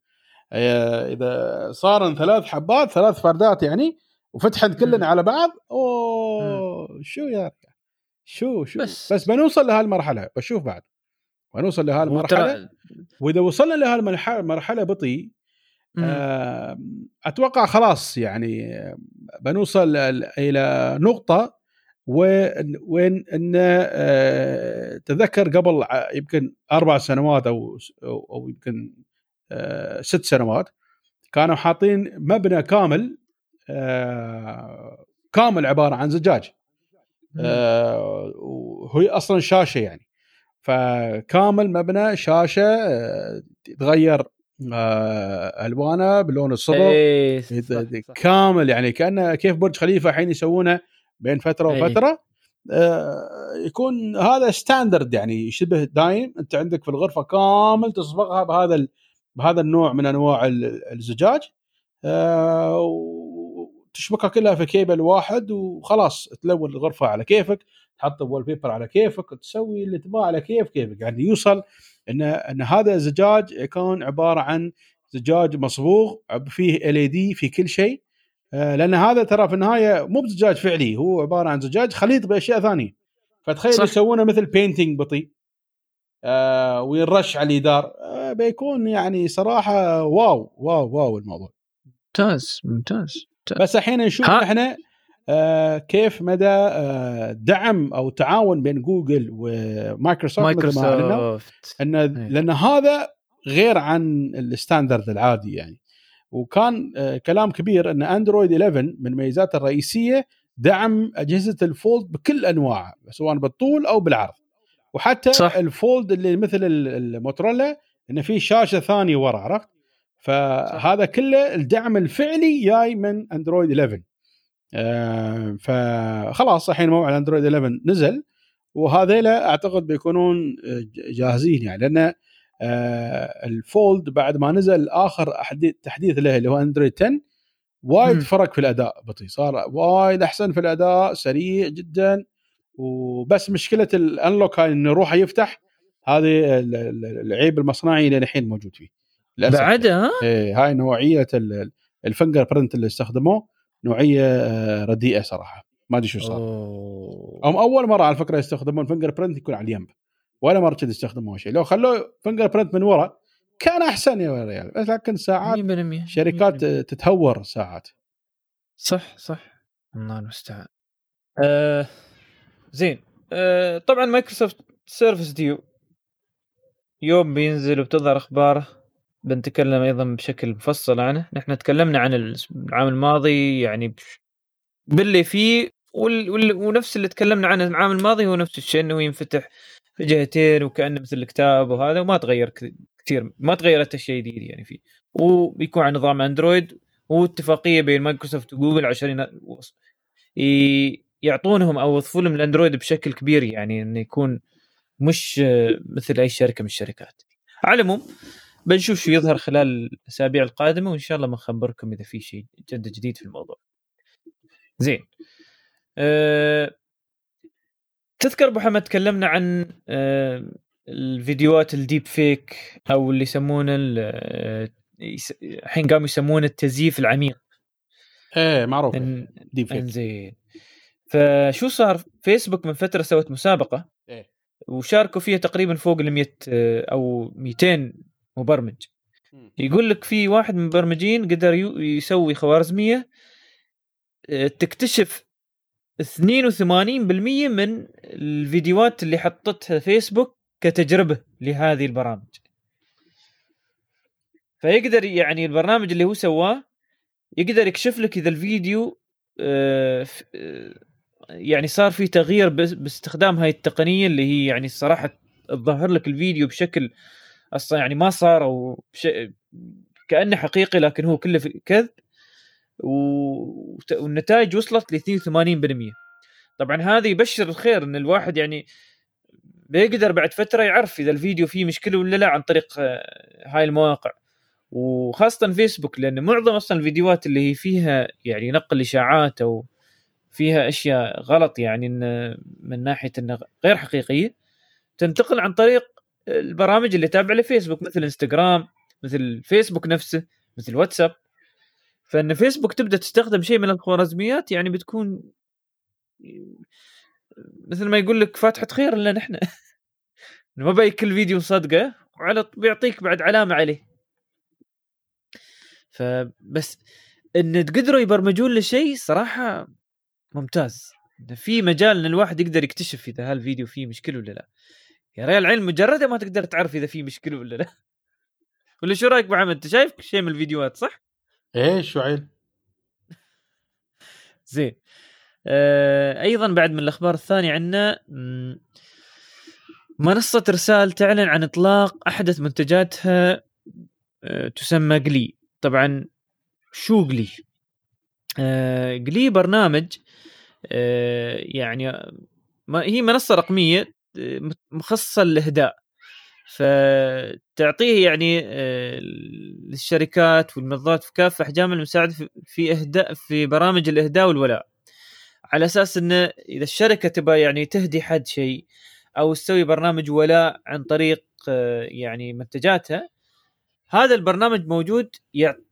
آه، إذا صار ثلاث حبات ثلاث فردات يعني وفتحن كلن على بعض أوه شو يا شو شو؟ بس, بس بنوصل لهالمرحلة بشوف بعد. بنوصل لهالمرحله وإذا وصلنا لهالمرحله بطيء أتوقع خلاص يعني بنوصل إلى نقطة وين إن آه تذكر قبل يمكن أربع سنوات أو أو يمكن آه ست سنوات كانوا حاطين مبنى كامل آه كامل عبارة عن زجاج. وهي أصلا شاشة يعني. فكامل مبنى شاشة آه تتغير آه ألوانه بلون الصدر إيه كامل يعني كانه كيف برج خليفة الحين يسوونه بين فترة إيه. وفترة آه يكون هذا standard يعني شبه دايم. أنت عندك في الغرفة كامل تصبغها بهذا بهذا النوع من أنواع الزجاج آه وتشبكها كلها في كيبل واحد وخلاص تلون الغرفة على كيفك. تحط wallpaper على كيفك تسوي اللي تبغاه على كيف كيفك. يعني يوصل إن إن هذا الزجاج يكون عبارة عن زجاج مصبوغ فيه LED في كل شيء. آه، لأن هذا ترى في النهاية مو بزجاج فعلي هو عبارة عن زجاج خليط بأشياء ثانية. فتخيل. يسوونه مثل painting بطيء. آه وينرش على الجدار آه بيكون يعني صراحة wow wow wow الموضوع. ممتاز ممتاز بس الحين نشوف إحنا كيف مدى آه دعم أو تعاون بين جوجل ومايكروسوفت؟ مايكروسوفت. أن إيه. لأن هذا غير عن ال standard العادي يعني. وكان آه كلام كبير أن أندرويد 11 من ميزاته الرئيسية دعم أجهزة ال fold بكل أنواعها سواء بالطول أو بالعرض. وحتى صح. ال fold اللي مثل الموتورولا انه في شاشة ثانية ورا عرفت؟ فهذا كله الدعم الفعلي جاي من أندرويد 11 آه فخلاص الحين موعد اندرويد 11 نزل وهذيلا أعتقد بيكونون جاهزين يعني لأن آه ال fold بعد ما نزل آخر تحديث له اللي هو اندرويد 10 وايد. فرق في الأداء بطيء صار وايد أحسن في الأداء سريع جدا وبس مشكلة ال unlock هاي إنه روحه يفتح هذه العيب المصنعي اللي الحين موجود فيه بعدها؟ إيه هاي نوعية ال fingerprint اللي استخدموه. نوعية آه، رديئة صراحة. ما أدري شو صار. هم أول مرة على فكرة يستخدمون fingerprint يكون على الينب. ولا مرة كذا يستخدموه شيء. لو خلوه fingerprint من ورا كان أحسن يا ريال. بس لكن ساعات 100% شركات 100%. تتهور ساعات. صح صح. الله المستعان. آه زين. آه طبعا مايكروسوفت سيرفس ديو يوم بينزل وبتظهر اخباره بنتكلم أيضا بشكل مفصل عنه. نحن تكلمنا عن العام الماضي يعني باللي فيه وال... ونفس اللي تكلمنا عنه العام الماضي هو نفس الشيء إنه ينفتح في جهتين وكأنه مثل الكتاب وهذا وما تغير كثير ما تغيرت أشياء جديدة يعني فيه. وبيكون على نظام أندرويد واتفاقيه بين مايكروسوفت وجوجل عشان ي... يعطونهم أو يضيفوا لهم الأندرويد بشكل كبير يعني إنه يكون مش مثل أي شركة من الشركات. على العموم بنشوف شو يظهر خلال الأسابيع القادمة وإن شاء الله بنخبركم إذا في شيء جد جديد في الموضوع. زين. أه... تذكر أبو حمد تكلمنا عن أه... الفيديوهات الديب فيك أو اللي يسمونه أه... الحين قاموا يسمونه التزييف العميق. إيه معروف إن... ديب فيك. زين. فشو صار؟ فيسبوك من فترة سوت مسابقة إيه وشاركوا فيها تقريبا فوق ال 100 آه، أو 200 مبرمج. يقول لك في واحد من المبرمجين قدر يسوي خوارزميه آه، تكتشف 82% من الفيديوهات اللي حطتها فيسبوك كتجربة لهذه البرامج. فيقدر يعني البرنامج اللي هو سواه يقدر يكشف لك إذا الفيديو آه، آه، يعني صار في تغيير باستخدام هاي التقنية اللي هي يعني الصراحه تظهر لك الفيديو بشكل أصلا يعني ما صار أو بشيء كأنه حقيقي لكن هو كله كذب. والنتائج وصلت ل 82% طبعا هذا يبشر الخير إن الواحد يعني بيقدر بعد فترة يعرف إذا الفيديو فيه مشكلة ولا لا عن طريق آه، هاي المواقع. وخاصة فيسبوك لأن معظم أصلا الفيديوهات اللي هي فيها يعني نقل إشاعات أو فيها أشياء غلط يعني من ناحية إنها غير حقيقية تنتقل عن طريق البرامج اللي تابعة لفيسبوك مثل إنستغرام مثل فيسبوك نفسه مثل واتساب. فإن فيسبوك تبدأ تستخدم شيء من الخوارزميات يعني بتكون مثل ما يقول لك فاتحة خير الا نحن. ما بأي كل فيديو مصدقه وعلى بيعطيك بعد علامة عليه. فبس إن قدروا يبرمجون لشيء صراحة ممتاز. في مجال إن الواحد يقدر يكتشف إذا هالفيديو فيه مشكلة ولا لا. يا ريال العلم مجرده ما تقدر تعرف إذا فيه مشكلة ولا لا ولا شو رأيك ابو محمد أنت شايف شيء من الفيديوهات صح؟ إيه شو عيل زين آه أيضا بعد من الأخبار الثانية عندنا منصة رسال تعلن عن إطلاق أحدث منتجاتها آه تسمى قلي طبعا شو قلي؟ آه قلي برنامج آه يعني ما هي منصة رقمية مخصصة للإهداء. فتعطيه يعني آه، للشركات والمنظمات في كافة أحجام المساعدة في إهداء في برامج الإهداء والولاء. على أساس إنه إذا الشركة تبغى يعني تهدي حد شيء أو تسوي برنامج ولاء عن طريق آه، يعني منتجاتها هذا البرنامج موجود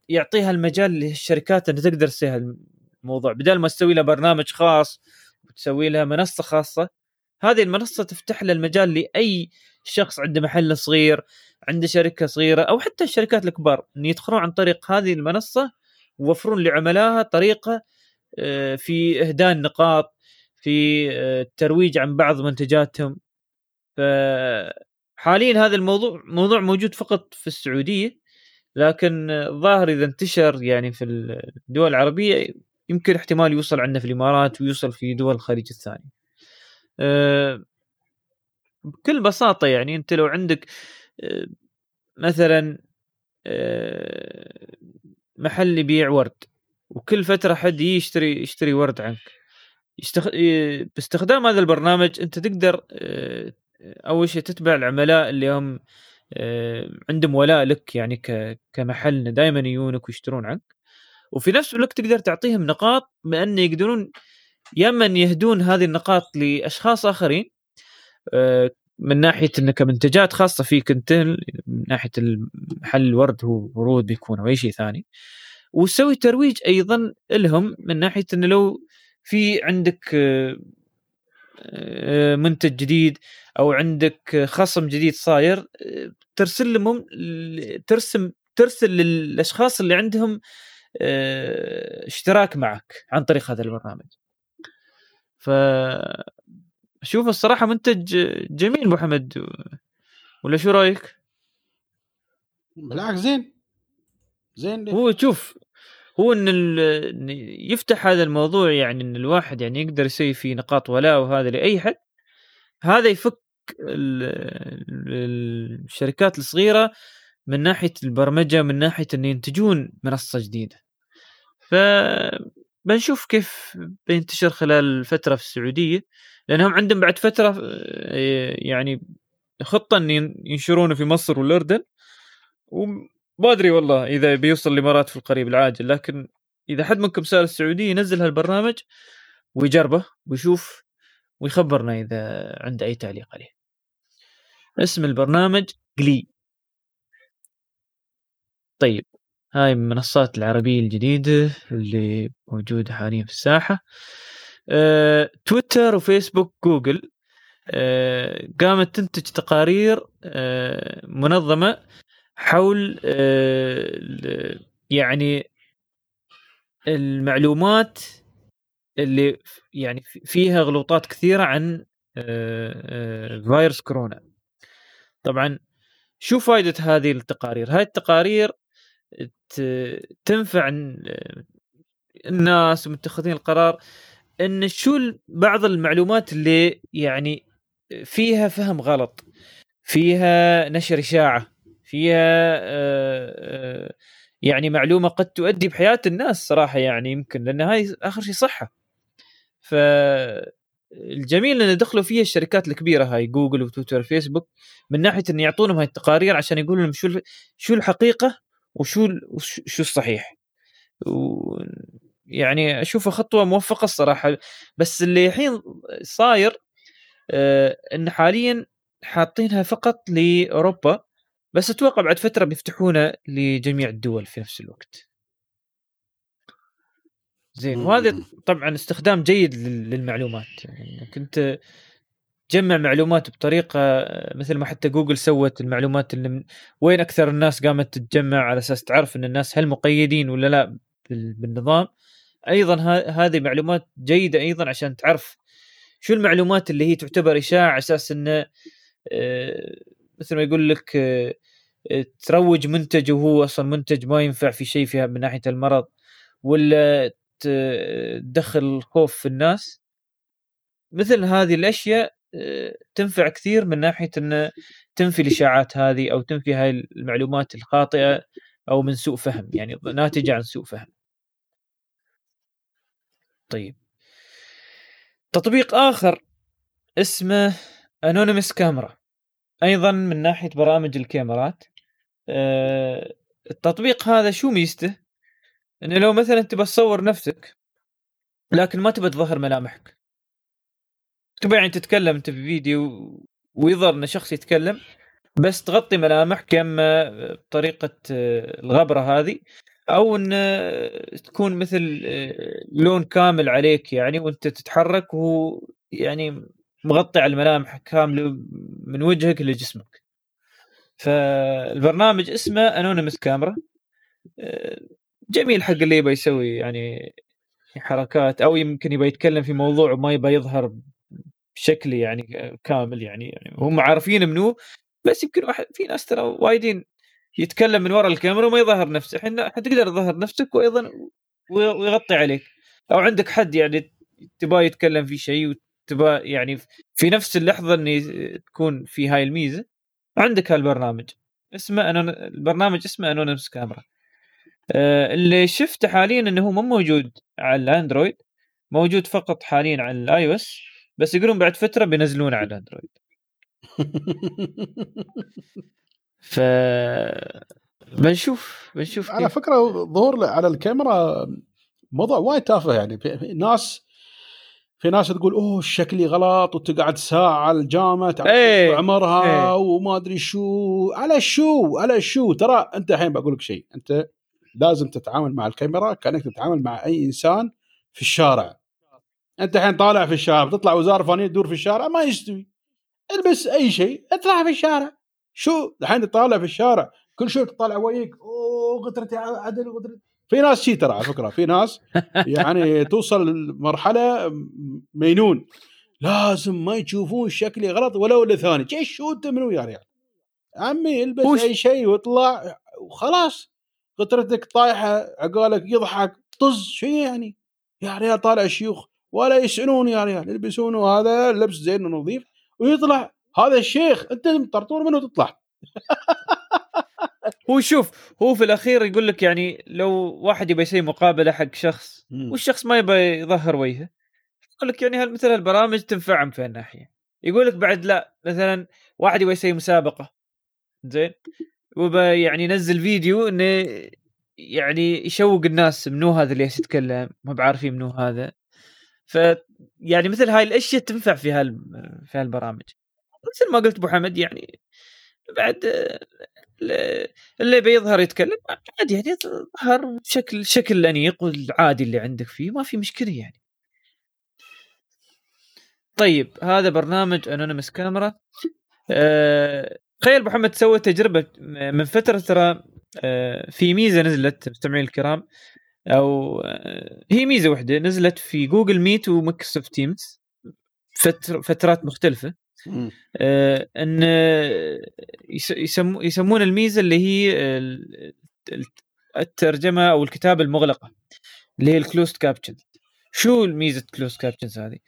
يعطيها المجال للشركات إنها تقدر تسوي الموضوع. بدل ما تسوي لها برنامج خاص وتسوي لها منصة خاصة هذه المنصة تفتح له المجال لأي شخص عنده محل صغير عنده شركة صغيرة أو حتى الشركات الكبار إن يدخلون عن طريق هذه المنصة ويوفرون لعملائها طريقة آه، في إهداء النقاط في آه، الترويج عن بعض منتجاتهم حاليا هذا الموضوع موضوع موجود فقط في السعودية لكن الظاهر إذا انتشر يعني في الدول العربية يمكن احتمال يوصل عندنا في الإمارات ويوصل في دول الخليج الثاني. أه بكل بساطة يعني أنت لو عندك أه مثلا أه محل يبيع ورد وكل فترة حد يشتري يشتري ورد عنك يستخ... باستخدام هذا البرنامج أنت تقدر أول شيء تتبع العملاء اللي هم آه، عندهم ولاء لك يعني كمحل دائما يجونك ويشترون عنك وفي نفس الوقت تقدر تعطيهم نقاط بأن يقدرون يا اما يهدون هذه النقاط لأشخاص آخرين. آه، من ناحية انك كمنتجات خاصة فيك انت من ناحية المحل الورد هو ورود بيكون أو أي شيء ثاني. وتسوي ترويج أيضا لهم من ناحية إنه لو في عندك آه، منتج جديد أو عندك خصم جديد صاير ترسل لهم ترسم ترسل للأشخاص اللي عندهم آه، اشتراك معك عن طريق هذا البرنامج. ف أشوف الصراحة منتج جميل محمد ولا شو رأيك؟ بالعكس زين. زين هو شوف هو إن يفتح هذا الموضوع يعني إن الواحد يعني يقدر يسوي فيه نقاط ولاء وهذا لأي حد هذا يفك الشركات الصغيرة من ناحية البرمجة من ناحية إن ينتجون منصة جديدة. ف بنشوف كيف بينتشر خلال الفترة في السعودية لأنهم عندهم بعد فترة يعني خطة إن ينشرونه في مصر والأردن وما أدري والله إذا بيوصل الإمارات في القريب العاجل لكن إذا حد منكم سأل السعودية ينزل هالبرنامج ويجربه ويشوف ويخبرنا إذا عنده أي تعليق عليه. اسم البرنامج قلي طيب. هاي المنصات العربية الجديدة اللي موجودة حاليا في الساحة. أه، تويتر وفيسبوك جوجل. أه، قامت تنتج تقارير أه، منظمة حول أه، يعني المعلومات اللي يعني فيها غلطات كثيرة عن أه، أه، فيروس كورونا. طبعا شو فائده هذه التقارير؟ هاي التقارير تنفع الناس ومتخذين القرار إن شو بعض المعلومات اللي يعني فيها فهم غلط فيها نشر إشاعة فيها آه، آه، يعني معلومة قد تؤدي بحياة الناس صراحة يعني يمكن لأن هاي آخر شيء صحة. ف الجميل إن دخلوا فيها الشركات الكبيرة هاي جوجل وتويتر وفيسبوك من ناحية إن يعطونهم هاي التقارير عشان يقولوا لهم شو شو الحقيقة وشو شو الصحيح؟ و يعني اشوفها خطوة موفقة الصراحة بس اللي الحين صاير آه إن حاليا حاطينها فقط لأوروبا بس أتوقع بعد فترة بيفتحونها لجميع الدول في نفس الوقت. زين وهذا طبعا استخدام جيد للمعلومات. يعني كنت تجمع معلومات بطريقة مثل ما حتى جوجل سوت المعلومات اللي من وين أكثر الناس قامت تتجمع على أساس تعرف إن الناس هل مقيدين ولا لا بالنظام. أيضا هذه معلومات جيدة أيضا عشان تعرف شو المعلومات اللي هي تعتبر إشاعة على أساس انه آه، مثل ما يقول لك آه، تروج منتج وهو أصلا منتج ما ينفع في شيء فيها من ناحية المرض ولا تدخل خوف في الناس. مثل هذه الأشياء تنفع كثير من ناحية ان تنفي الإشاعات هذه أو تنفي هاي المعلومات الخاطئة أو من سوء فهم يعني ناتجة عن سوء فهم. طيب تطبيق آخر اسمه انونيمس كاميرا أيضا من ناحية برامج الكاميرات آه، التطبيق هذا شو ميزته؟ إنه لو مثلا تبى تصور نفسك لكن ما تبى تظهر ملامحك تبى يعني تتكلم انت في فيديو ويظهر إن شخص يتكلم بس تغطي ملامحك اما بطريقه آه، الغبرة هذه أو إن تكون مثل آه، لون كامل عليك يعني وأنت تتحرك وهو يعني مغطي على الملامح كاملة من وجهك لجسمك. فالبرنامج اسمه انونيمس كاميرا آه، جميل حق اللي يبغى يسوي يعني حركات أو يمكن يبغى يتكلم في موضوع وما يبغى يظهر بشكل يعني كامل يعني, يعني هم عارفين منو بس يمكن واحد في ناس ترى وايدين يتكلم من وراء الكاميرا وما يظهر نفسه. الحين حتقدر تظهر نفسك وأيضا ويغطي عليك. أو عندك حد يعني تبغى يتكلم في شيء وتبغى يعني في نفس اللحظة إني تكون في هاي الميزة عندك هالبرنامج. اسمه أنون... البرنامج اسمه Anonymous Camera آه اللي شفته حاليا إنه هو مو موجود على الأندرويد موجود فقط حاليا على الآي أو إس. بس يقولون بعد فترة بينزلونه على الاندرويد ف بنشوف بنشوف على فكرة ظهور على الكاميرا موضوع وايد تافه يعني في ناس في ناس تقول أوه شكلي غلط وتقعد ساعة على الجامعة إيه عمرها إيه. وما أدري شو. على شو على شو. ترى أنت الحين بقول لك شيء أنت لازم تتعامل مع الكاميرا كأنك تتعامل مع أي إنسان في الشارع. أنت الحين طالع في الشارع بتطلع وزارة فنية تدور في الشارع ما يستوي. البس أي شيء اطلع في الشارع. شو؟ الحين تطالع في الشارع كل شوي تطالع ويقول أوه غترتي عدل غترتي في ناس شي ترى على فكرة في ناس يعني توصل لمرحلة مينون. لازم ما يشوفون شكلي غلط ولو لثاني إيش شو أنت منو يا ريال؟ عمي البس وش... أي شيء واطلع وخلاص. غترتك طايحة عقالك يضحك طز. شو يعني؟ يا ريال طالع شيوخ. ولا يسالون يا ريال يلبسون هذا لبس زين ونظيف ويطلع. هذا الشيخ أنت مطرطور منه تطلع. هو شوف هو في الأخير يقول لك يعني لو واحد يبغى يسوي مقابلة حق شخص والشخص ما يبغى يظهر وجهه يقول لك يعني مثل البرامج تنفعهم في الناحيه يقول لك بعد لا مثلا واحد يبغى يسوي مسابقة زين؟ وبا يعني ينزل فيديو إنه يعني يشوق الناس منو هذا اللي يتكلم ما بعرفين منو هذا. ف يعني مثل هاي الأشياء تنفع في هال في هالبرامج. مثل ما قلت أبو حمد يعني بعد اللي بيظهر يتكلم عادي يعني ظهر بشكل شكل أنيق والعادي اللي عندك فيه ما في مشكلة يعني. طيب هذا برنامج انونيمس كاميرا أه تخيل محمد سوى تجربة من فترة ترى أه في ميزة نزلت مستمعين الكرام. أو هي ميزة واحدة نزلت في جوجل ميت ومايكروسوفت تيمز فتر فترات مختلفة. آه إن يسمو يسمون الميزة اللي هي الترجمة أو الكتابة المغلقة اللي هي ال closed caption شو الميزه closed captions هذه؟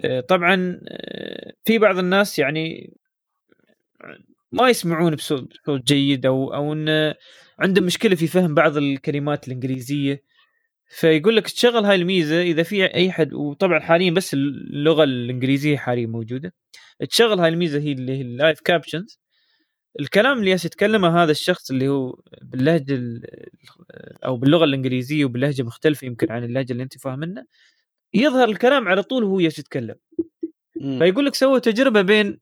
آه طبعا آه في بعض الناس يعني ما يسمعون بصوت جيد أو أو إن عندهم مشكلة في فهم بعض الكلمات الإنجليزية. فيقول لك تشغل هاي الميزة إذا في أي حد وطبعا حاليا بس اللغة الإنجليزية حاليا موجودة. تشغل هاي الميزة هي اللي هي ال live captions الكلام اللي يتكلمه هذا الشخص اللي هو باللهجة أو باللغة الإنجليزية وبلهجة مختلفة يمكن عن اللهجة اللي أنت فاهمنا يظهر الكلام على طول وهو يتكلم. فيقول لك سووا تجربة بين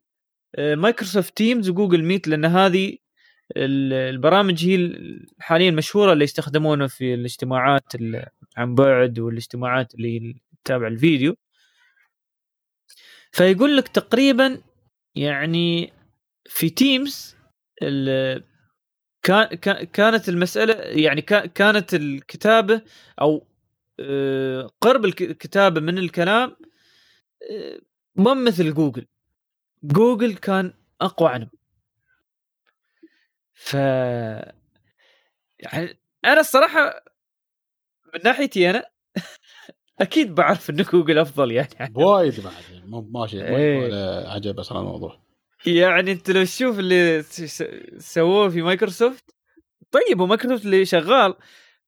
مايكروسوفت تيمز وجوجل ميت لأن هذه البرامج هي حاليا مشهورة اللي يستخدمونها في الاجتماعات عن بعد والاجتماعات اللي تتابع الفيديو. فيقول لك تقريبا يعني في تيمز كانت المسألة يعني كانت الكتابة أو آه، قرب الكتابة من الكلام آه، ما مثل جوجل. جوجل كان أقوى عنهم. ف يعني أنا الصراحة من ناحيتي أنا أكيد بعرف إن جوجل أفضل يعني. وايد بعد يعني مو ماشي إيه. عجب أصلا الموضوع. يعني أنت لو تشوف اللي سووه في مايكروسوفت طيب ومايكروسوفت اللي شغال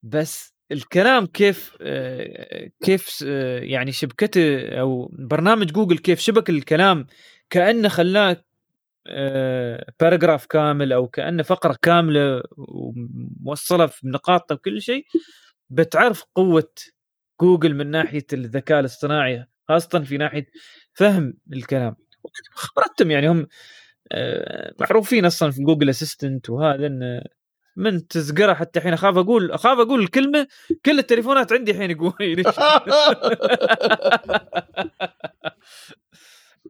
بس الكلام كيف آه، كيف آه، يعني شبكته أو برنامج جوجل كيف شبك الكلام كأنه خلاه paragraph آه، كامل أو كأنه فقرة كاملة وموصلة بنقاط وكل شيء بتعرف قوة جوجل من ناحية الذكاء الاصطناعي خاصة في ناحية فهم الكلام. خبرتهم يعني هم آه، معروفين أصلا في جوجل اسيستنت وهذا إن من تزقره حتى الحين أخاف أقول أخاف أقول الكلمة كل التليفونات عندي الحين يقول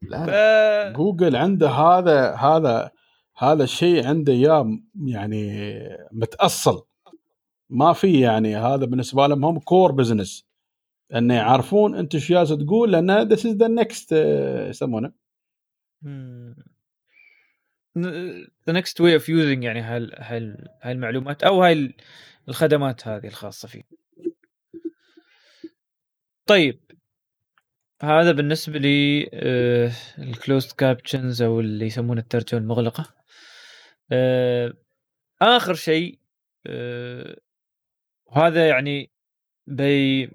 لا جوجل عنده هذا هذا هذا الشيء عنده إياه يعني متأصل. ما في يعني هذا بالنسبة لهم هم core business إنه يعرفون أنت إيش جالس تقول لأن this is the next يسمونه. the next way of using يعني هاي هاي هاي المعلومات أو هاي الخدمات هذه الخاصة فيه. طيب. هذا بالنسبة لي ال closed captions أو اللي يسمونه الترجمة المغلقة. آه، آخر شيء آه، وهذا يعني بي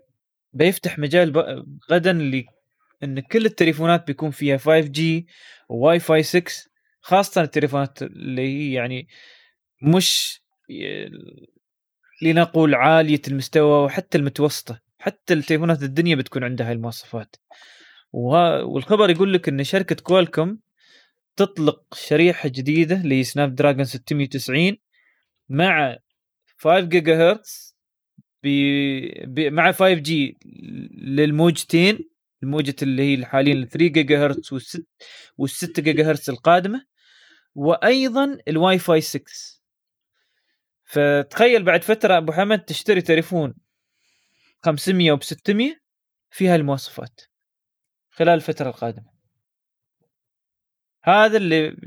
بيفتح مجال غدا اللي إن كل التليفونات بيكون فيها 5G وواي فاي 6 خاصة التليفونات اللي هي يعني مش لنقول عالية المستوى وحتى المتوسطة. حتى التليفونات الدنيا بتكون عندها هاي المواصفات. والخبر يقول لك إن شركة Qualcomm تطلق شريحة جديدة اللي هي Snapdragon 690 مع 5 جيجا هرتز مع 5 G للموجتين الموجة اللي هي حاليا 3 جيجا هرتز وال6 وال6 جيجا هرتز القادمة وأيضا الواي فاي 6 فتخيل بعد فترة أبو حمد تشتري تليفون 500 و 600 فيها المواصفات خلال الفترة القادمة. هذا اللي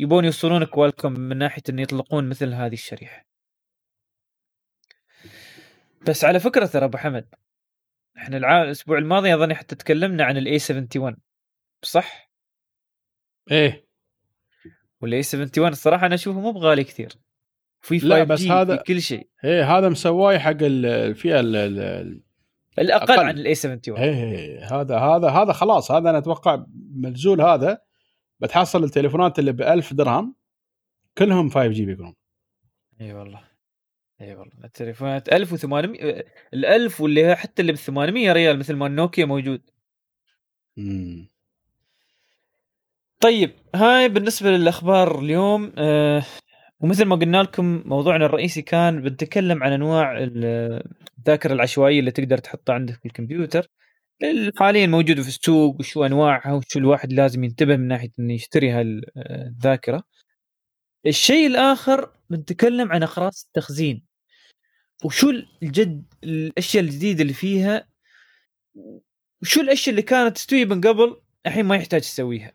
يبون يوصلون Qualcomm من ناحية إن يطلقون مثل هذه الشريحة. بس على فكرة ترى أبو حمد إحنا الع... الأسبوع الماضي اظني حتى تكلمنا عن ال A 71 صح؟ إيه. وال A 71 الصراحة أنا أشوفه مو بغالي كثير. في 5 لا بس هذا كل شيء. إيه هذا مسواي حق الفئة ال الأقل أقل. عن ال A 71 إيه, هذا هذا هذا خلاص هذا أنا أتوقع ملزول هذا. بتحصل التليفونات اللي ب 1000 درهم كلهم 5 G بيكونون. إي والله. إي والله. التليفونات 1800 ال 1000 واللي حتى اللي ب 800 ريال مثل ما النوكيا موجود. امم طيب هاي بالنسبة للأخبار اليوم آه ومثل ما قلنا لكم موضوعنا الرئيسي كان بنتكلم عن أنواع الذاكرة العشوائية اللي تقدر تحطها عندك في الكمبيوتر. حاليا موجوده في السوق وشو أنواعها وشو الواحد لازم ينتبه من ناحية إنه يشتري هالذاكرة. الشيء الآخر بنتكلم عن أقراص التخزين. وشو الجد الأشياء الجديدة اللي فيها وشو الأشياء اللي كانت تستوي من قبل الحين ما يحتاج تسويها.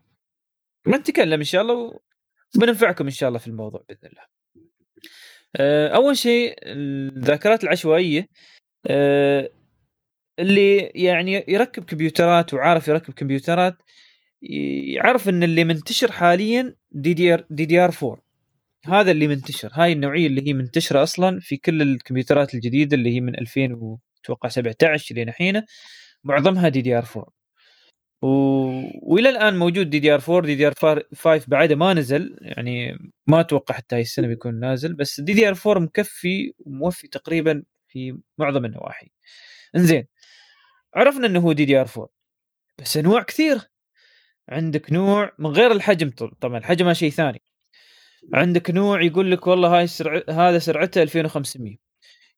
بنتكلم إن شاء الله وبننفعكم إن شاء الله في الموضوع بإذن الله. آه، أول شيء الذاكرات العشوائية آه، اللي يعني يركب كمبيوترات وعارف يركب كمبيوترات يعرف إن اللي منتشر حاليا دي دي ار دي دي ار 4 هذا اللي منتشر هاي النوعية اللي هي منتشرة أصلا في كل الكمبيوترات الجديدة اللي هي من 2000 وتوقع 17 لين الحين معظمها DDR 4 و... وإلى الآن موجود DDR 4 دي دي ار 5 بعده ما نزل يعني ما أتوقع حتى هاي السنة بيكون نازل بس DDR 4 مكفي وموفي تقريبا في معظم النواحي. إنزين عرفنا إنه هو دي دي ار 4 بس أنواع كثير. عندك نوع من غير الحجم طبعا الحجم شيء ثاني. عندك نوع يقول لك والله هاي سرع... هذا سرعته 2500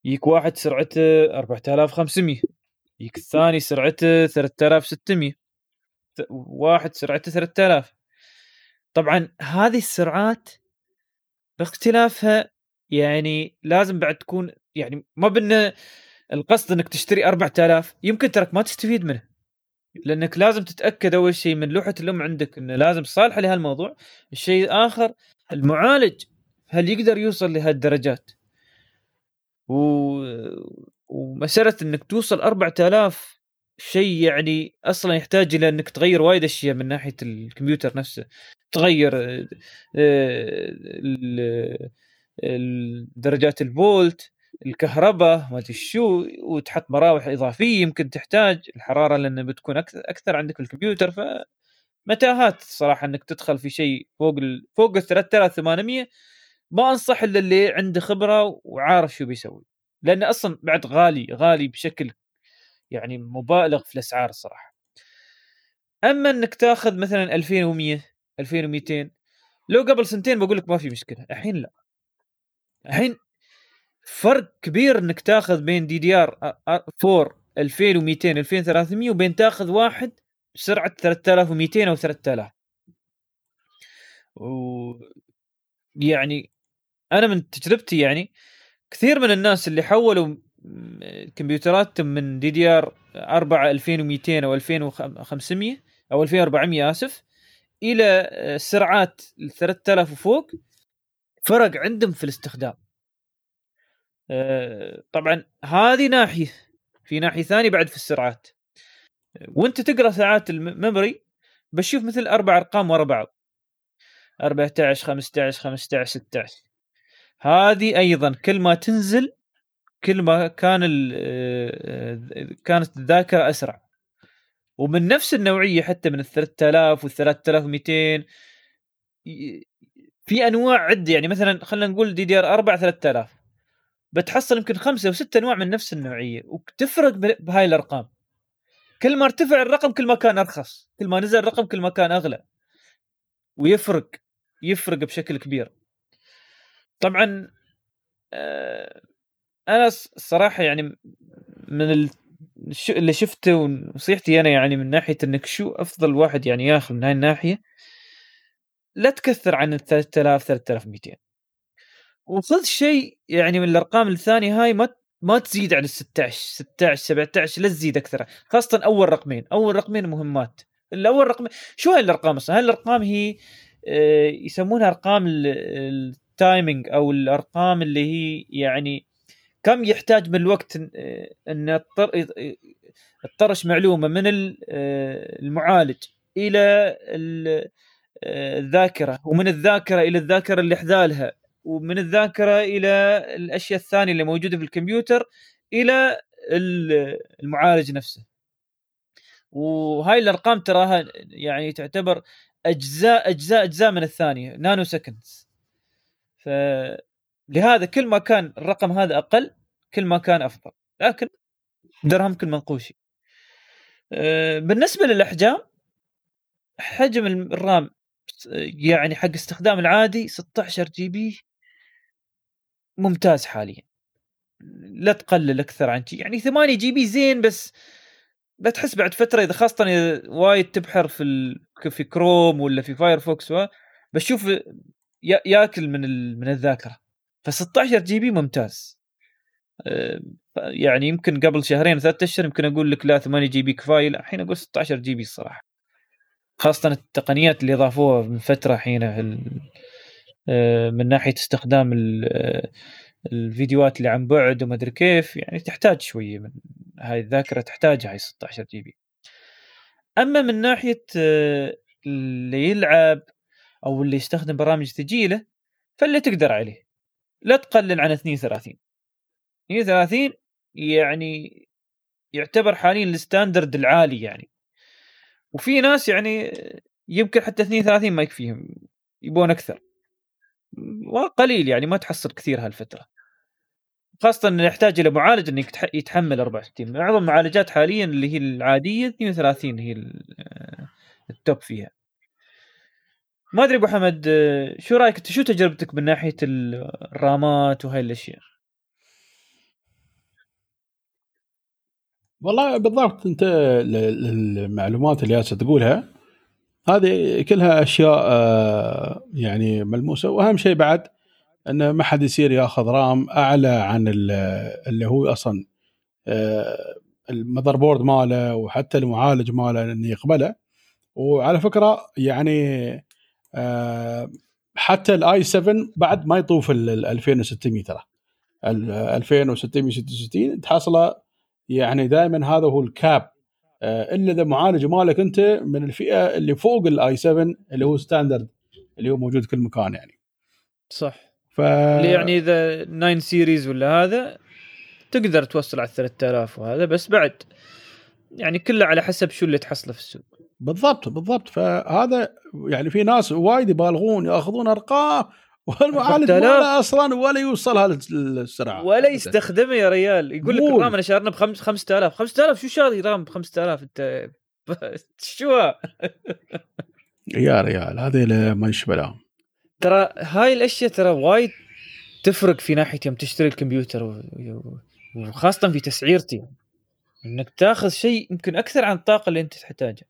يجيك واحد سرعته 4500 يجيك الثاني سرعته 3600 واحد سرعته 3000 طبعا هذه السرعات باختلافها يعني لازم بعد تكون يعني ما بان القصد إنك تشتري 4000 يمكن ترك ما تستفيد منه. لأنك لازم تتأكد أول شيء من لوحة الأم عندك إنه لازم صالحه لهالموضوع. الشيء الآخر المعالج هل يقدر يوصل لهالدرجات؟ و... ومسألة إنك توصل 4000 شيء يعني أصلا يحتاج إلى إنك تغير وايد أشياء من ناحية الكمبيوتر نفسه. تغير آه، درجات الفولت الكهرباء ما أدري شو وتحط مراوح إضافية يمكن تحتاج. الحرارة لأن بتكون أكثر عندك في الكمبيوتر ف متاهات صراحة إنك تدخل في شيء فوق ال... فوق ال 3800 ما أنصح إلا اللي عنده خبرة وعارف شو بيسوي. لأنه أصلا بعد غالي غالي بشكل يعني مبالغ في الأسعار الصراحه أما إنك تأخذ مثلا 2100 2200 لو قبل سنتين بقول لك ما في مشكلة الحين لا. الحين فرق كبير إنك تأخذ بين دي دي آر 4 2200 2300 وبين تأخذ واحد بسرعة 3200 أو 3000 و يعني أنا من تجربتي يعني كثير من الناس اللي حولوا كمبيوتراتهم من دي دي ار 4 2200 أو 2500 أو 2400 آسف إلى السرعات 3000 وفوق. فرق عندهم في الاستخدام. آه، طبعا هذه ناحية في ناحية ثانية بعد في السرعات. وأنت تقرأ ساعات ال memory بشوف مثل أربع أرقام ورا بعض. 14 15 15 16 هذه أيضا كل ما تنزل كل ما كان آه، كانت الذاكرة أسرع. ومن نفس النوعية حتى من ال 3000 وال 3200 في أنواع عدة يعني مثلا خلينا نقول DDR 4 3000 بتحصل يمكن خمسة ست أنواع من نفس النوعية وتفرق بهاي الأرقام. كل ما ارتفع الرقم كل ما كان أرخص كل ما نزل الرقم كل ما كان أغلى. ويفرق يفرق بشكل كبير. طبعا آه، أنا الصراحه يعني من اللي شفته ونصيحتي أنا يعني من ناحية إنك شو أفضل واحد يعني ياخذ من هاي الناحية لا تكثر عن ال 3000 3200 وخذ شيء يعني من الأرقام الثانية هاي ما ما تزيد عن ال 16 16 17 لا تزيد أكثر. خاصة أول رقمين أول رقمين مهمات. الأول رقم شو هاي الأرقام أصلا؟ هاي الأرقام هي آه، يسمونها أرقام التايمينج أو الأرقام اللي هي يعني كم يحتاج من الوقت آه، أن تطرش معلومة من آه، المعالج إلى الذاكرة ومن الذاكرة إلى الذاكرة اللي حذالها ومن الذاكرة إلى الأشياء الثانية اللي موجودة في الكمبيوتر إلى المعالج نفسه. وهاي الأرقام تراها يعني تعتبر أجزاء أجزاء أجزاء من الثانية نانو سكندز فلهذا كل ما كان الرقم هذا أقل كل ما كان أفضل لكن درهم كل منقوشي أه، بالنسبة للأحجام حجم ال RAM يعني حق استخدام العادي 16 GB ممتاز حاليا لا تقلل أكثر عن يعني 8 GB زين بس بتحس بعد فترة إذا خاصة إذا وايد تبحر في. في كروم ولا في Firefox بشوف ياكل من. من الذاكرة ف 16 GB ممتاز آه، يعني يمكن قبل شهرين ثلاثة أشهر يمكن أقول لك لا 8 GB كفاية لا الحين أقول 16 GB الصراحة. خاصة التقنيات اللي اضافوها من فترة حين آه، من ناحية استخدام آه، الفيديوهات اللي عن بعد وما أدري كيف يعني تحتاج شوية من هاي الذاكرة تحتاج هاي 16 GB. أما من ناحية آه، اللي يلعب أو اللي يستخدم برامج ثقيله فاللي تقدر عليه. لا تقلل عن 32 32 يعني يعتبر حاليا الستاندرد العالي يعني. وفي ناس يعني يمكن حتى 32 ما يكفيهم يبون أكثر. وقليل يعني ما تحصل كثير هالفترة. خاصة إنه يحتاج إلى معالج إنك يتحمل 64 معظم المعالجات حاليا اللي هي العادية 32 هي التوب فيها. ما أدري أبو حمد شو رأيك انت شو تجربتك من ناحية الرامات وهاي الأشياء؟ والله بالضبط انت المعلومات اللي جالس تقولها هذه كلها أشياء آه، يعني ملموسة. وأهم شيء بعد انه ما حد يصير يأخذ رام أعلى عن اللي هو أصلا آه، ال motherboard ماله وحتى المعالج ماله انه يقبله. وعلى فكرة يعني آه، حتى ال i 7 بعد ما يطوف ال 2600 ترى. ال 2666 تحصله يعني دائما هذا هو ال cap. آه، إلا إذا معالج مالك أنت من الفئة اللي فوق ال i 7 اللي هو standard اللي هو موجود في كل مكان يعني. صح. ف اللي يعني إذا 9 series ولا هذا تقدر توصل على 3000 وهذا بس بعد. يعني كله على حسب شو اللي تحصله في السوق. بالضبط بالضبط. فهذا يعني في ناس وايد يبالغون يأخذون أرقام والمعالج ولا أصلا ولا يوصلها للسرعة. ولا يستخدمه يا ريال. يقول لك ال RAM أنا شارنا ب 5000 5000 شو شاري RAM ب 5000 أنت شو؟ يا ريال هذه ما يشبه ترى هاي الأشياء ترى وايد تفرق في ناحية يوم تشتري الكمبيوتر وخاصة في تسعيرتي إنك تاخذ شيء يمكن أكثر عن الطاقة اللي أنت تحتاجها.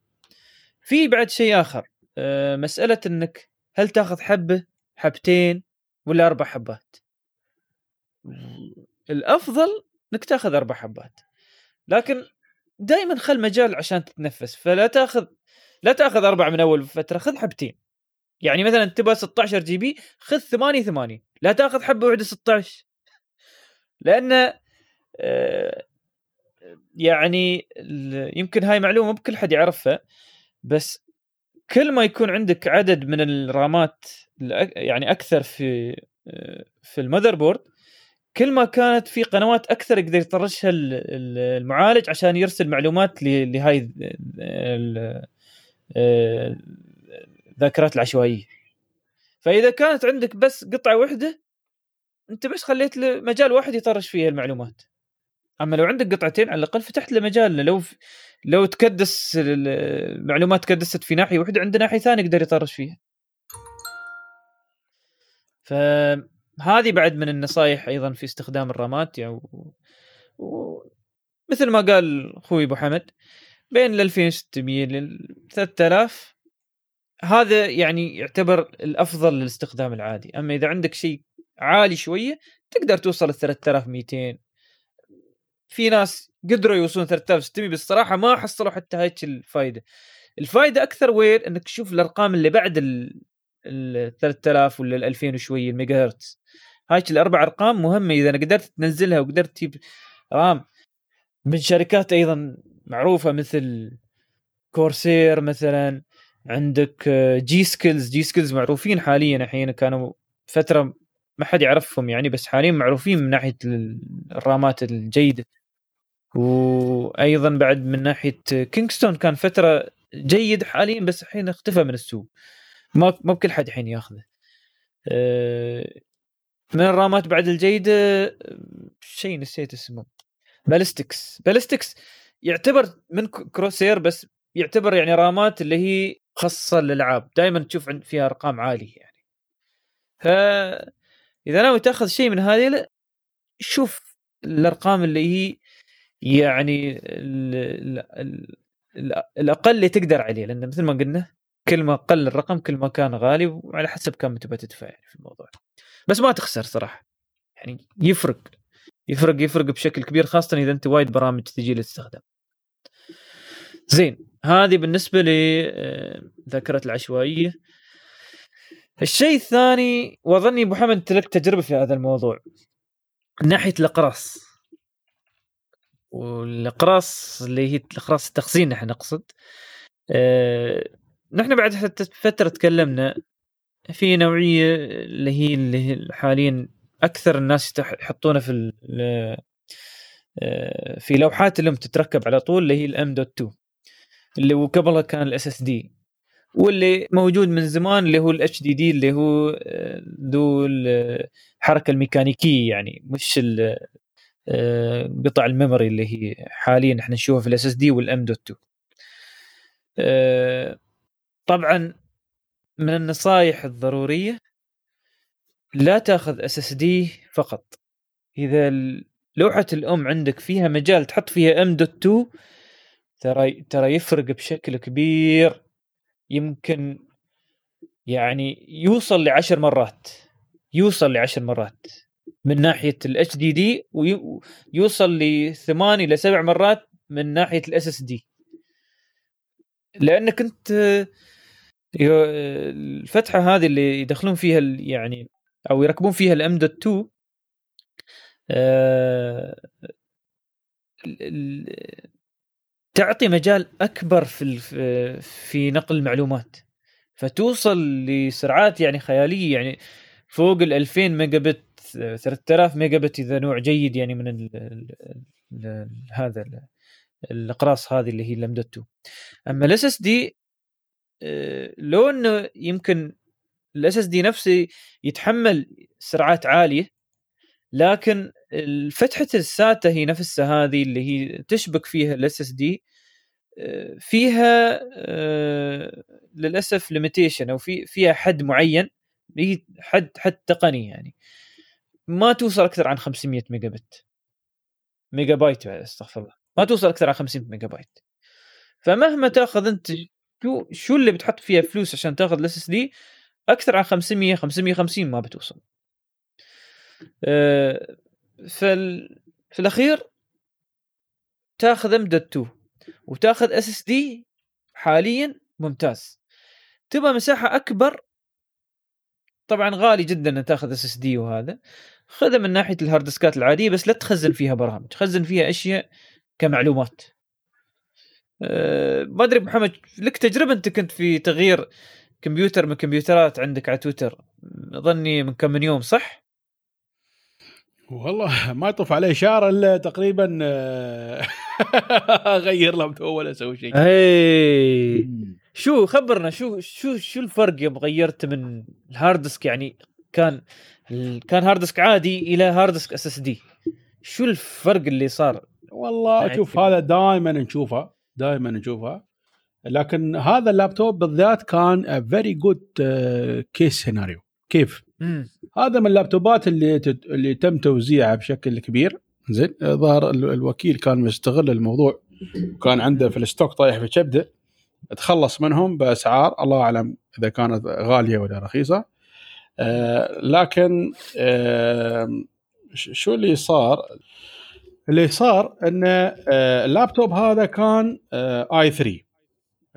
في بعد شيء آخر. أه مسألة إنك هل تاخذ حبة؟ حبتين ولا أربع حبات. الأفضل إنك تأخذ أربع حبات. لكن دائما خل مجال عشان تتنفس. فلا تأخذ لا تأخذ أربع من أول فترة خذ حبتين. يعني مثلا تبغى 16 GB خذ 8 8 لا تأخذ حبة واحدة 16 لأن آه، يعني يمكن هاي معلومة بكل حد يعرفها بس كل ما يكون عندك عدد من الرامات يعني أكثر في في ال motherboard كل ما كانت في قنوات أكثر يقدر يطرشها المعالج عشان يرسل معلومات لهاي الذاكرات العشوائية. فإذا كانت عندك بس قطعة واحدة أنت بس خليت له مجال واحد يطرش فيها المعلومات. أما لو عندك قطعتين على الأقل فتحت له مجال لو لو تكدس المعلومات تكدست في ناحية واحدة عند ناحية ثانية يقدر يطرش فيها. فهذه بعد من النصائح أيضا في استخدام الرامات يعني و... و... مثل ما قال أخوي أبو حمد بين ال 2600 لل 3000 هذا يعني يعتبر الأفضل للاستخدام العادي. أما إذا عندك شيء عالي شوية تقدر توصل ل 3200 في ناس قدروا يوصلون 3600 بس الصراحه ما حصلوا حتى هيك الفائده الفائده أكثر وين؟ إنك تشوف الأرقام اللي بعد ال 3000 ولا ال 2000 وشوي الميجا هرتز هاي الأربع أرقام مهمة إذا أنا قدرت تنزلها وقدرت تجيب RAM. من شركات أيضا معروفة مثل Corsair مثلا عندك G.Skills G.Skills معروفين حاليا الحين كانوا فترة ما حد يعرفهم يعني بس حاليا معروفين من ناحية الرامات الجيدة. وأيضا بعد من ناحية كينغستون كان فترة جيد حاليا بس الحين اختفى من السوق. ما ما بكل حد الحين ياخذه. آه، من الرامات بعد الجيدة شيء نسيت اسمه. Ballistix Ballistix يعتبر من Crucial بس يعتبر يعني رامات اللي هي خاصة للألعاب. دائما تشوف فيها أرقام عالية يعني. ف إذا ناوي تأخذ شيء من هذه شوف الأرقام اللي هي يعني ال ال ال الأقل اللي تقدر عليه. لأن مثل ما قلنا كل ما قل الرقم كل ما كان غالي وعلى حسب كم تبغى تدفع يعني في الموضوع. بس ما تخسر صراحة. يعني يفرق. يفرق يفرق بشكل كبير خاصة إذا أنت وايد برامج تجي للاستخدام. زين. هذه بالنسبة لذاكره العشوائية. الشيء الثاني وأظني أبو حمد انت لك تجربة في هذا الموضوع. من ناحية الأقراص. والأقراص اللي هي الأقراص التخزين نحن نقصد. أه نحن بعد فترة تكلمنا في نوعية اللي هي اللي حاليا أكثر الناس يحطونها في آه، في لوحات اللي تتركب على طول اللي هي ال M dot 2 اللي هو قبلها كان ال SSD واللي موجود من زمان اللي هو ال HDD اللي هو آه، ذو الحركة الميكانيكية يعني مش آه، قطع ال memory اللي هي حاليا إحنا نشوفها في ال SSD وال M dot 2 طبعا من النصائح الضرورية لا تأخذ SSD فقط. إذا لوحة الأم عندك فيها مجال تحط فيها M dot 2 ترى ترى يفرق بشكل كبير. يمكن يعني يوصل لعشر مرات يوصل لعشر مرات من ناحية ال HDD ويوصل لثمان إلى سبع مرات من ناحية ال SSD لأنك أنت الفتحة هذه اللي يدخلون فيها يعني أو يركبون فيها ال M dot 2 تعطي مجال أكبر في في نقل المعلومات. فتوصل لسرعات يعني خيالية يعني فوق ال 2000 ميجا بت 3000 ميجا بت إذا نوع جيد يعني من ال ال هذا الأقراص هذه اللي هي dot 2 أما ال SSD لو إنه يمكن ال SSD نفسه يتحمل سرعات عالية لكن فتحه ال SATA هي نفسها هذه اللي هي تشبك فيها ال SSD فيها آه، للأسف limitation أو في فيها حد معين هي حد حد تقني يعني ما توصل أكثر عن 500 ميجا بت ميجا بايت أستغفر الله ما توصل أكثر عن 500 ميجا بايت فمهما تأخذ أنت شو شو اللي بتحط فيها فلوس عشان تاخذ ال SSD أكثر عن 500 550 ما بتوصل. أه فال... في الأخير تاخذ M dot 2 وتاخذ SSD حاليا ممتاز. تبغى مساحة أكبر؟ طبعا غالي جدا ان تاخذ SSD وهذا. خذها من ناحية الهارد ديسكات العادية بس لا تخزن فيها برامج خزن فيها أشياء كمعلومات. ما أدري محمد لك تجربة أنت كنت في تغيير كمبيوتر من كمبيوترات عندك على تويتر؟ أظني من كم من يوم صح؟ والله ما يطوف عليه شهر إلا تقريبا آه، أغير لابتوب ولا أسوي شيء. اي شو خبرنا شو شو شو الفرق يوم غيرت من ال hard disk؟ يعني كان كان hard disk عادي إلى hard disk SSD شو الفرق اللي صار؟ والله شوف هذا دائما نشوفه. دائما نشوفه لكن هذا اللابتوب بالذات كان very good case scenario كيف؟ مم. هذا من اللابتوبات اللي تت... اللي تم توزيعها بشكل كبير زين ظهر الوكيل كان مستغل الموضوع وكان عنده في ال stock طايح في كبده تخلص منهم بأسعار الله أعلم إذا كانت غالية ولا رخيصة آه لكن آه شو اللي صار؟ اللي صار إن آه اللابتوب هذا كان آه i 3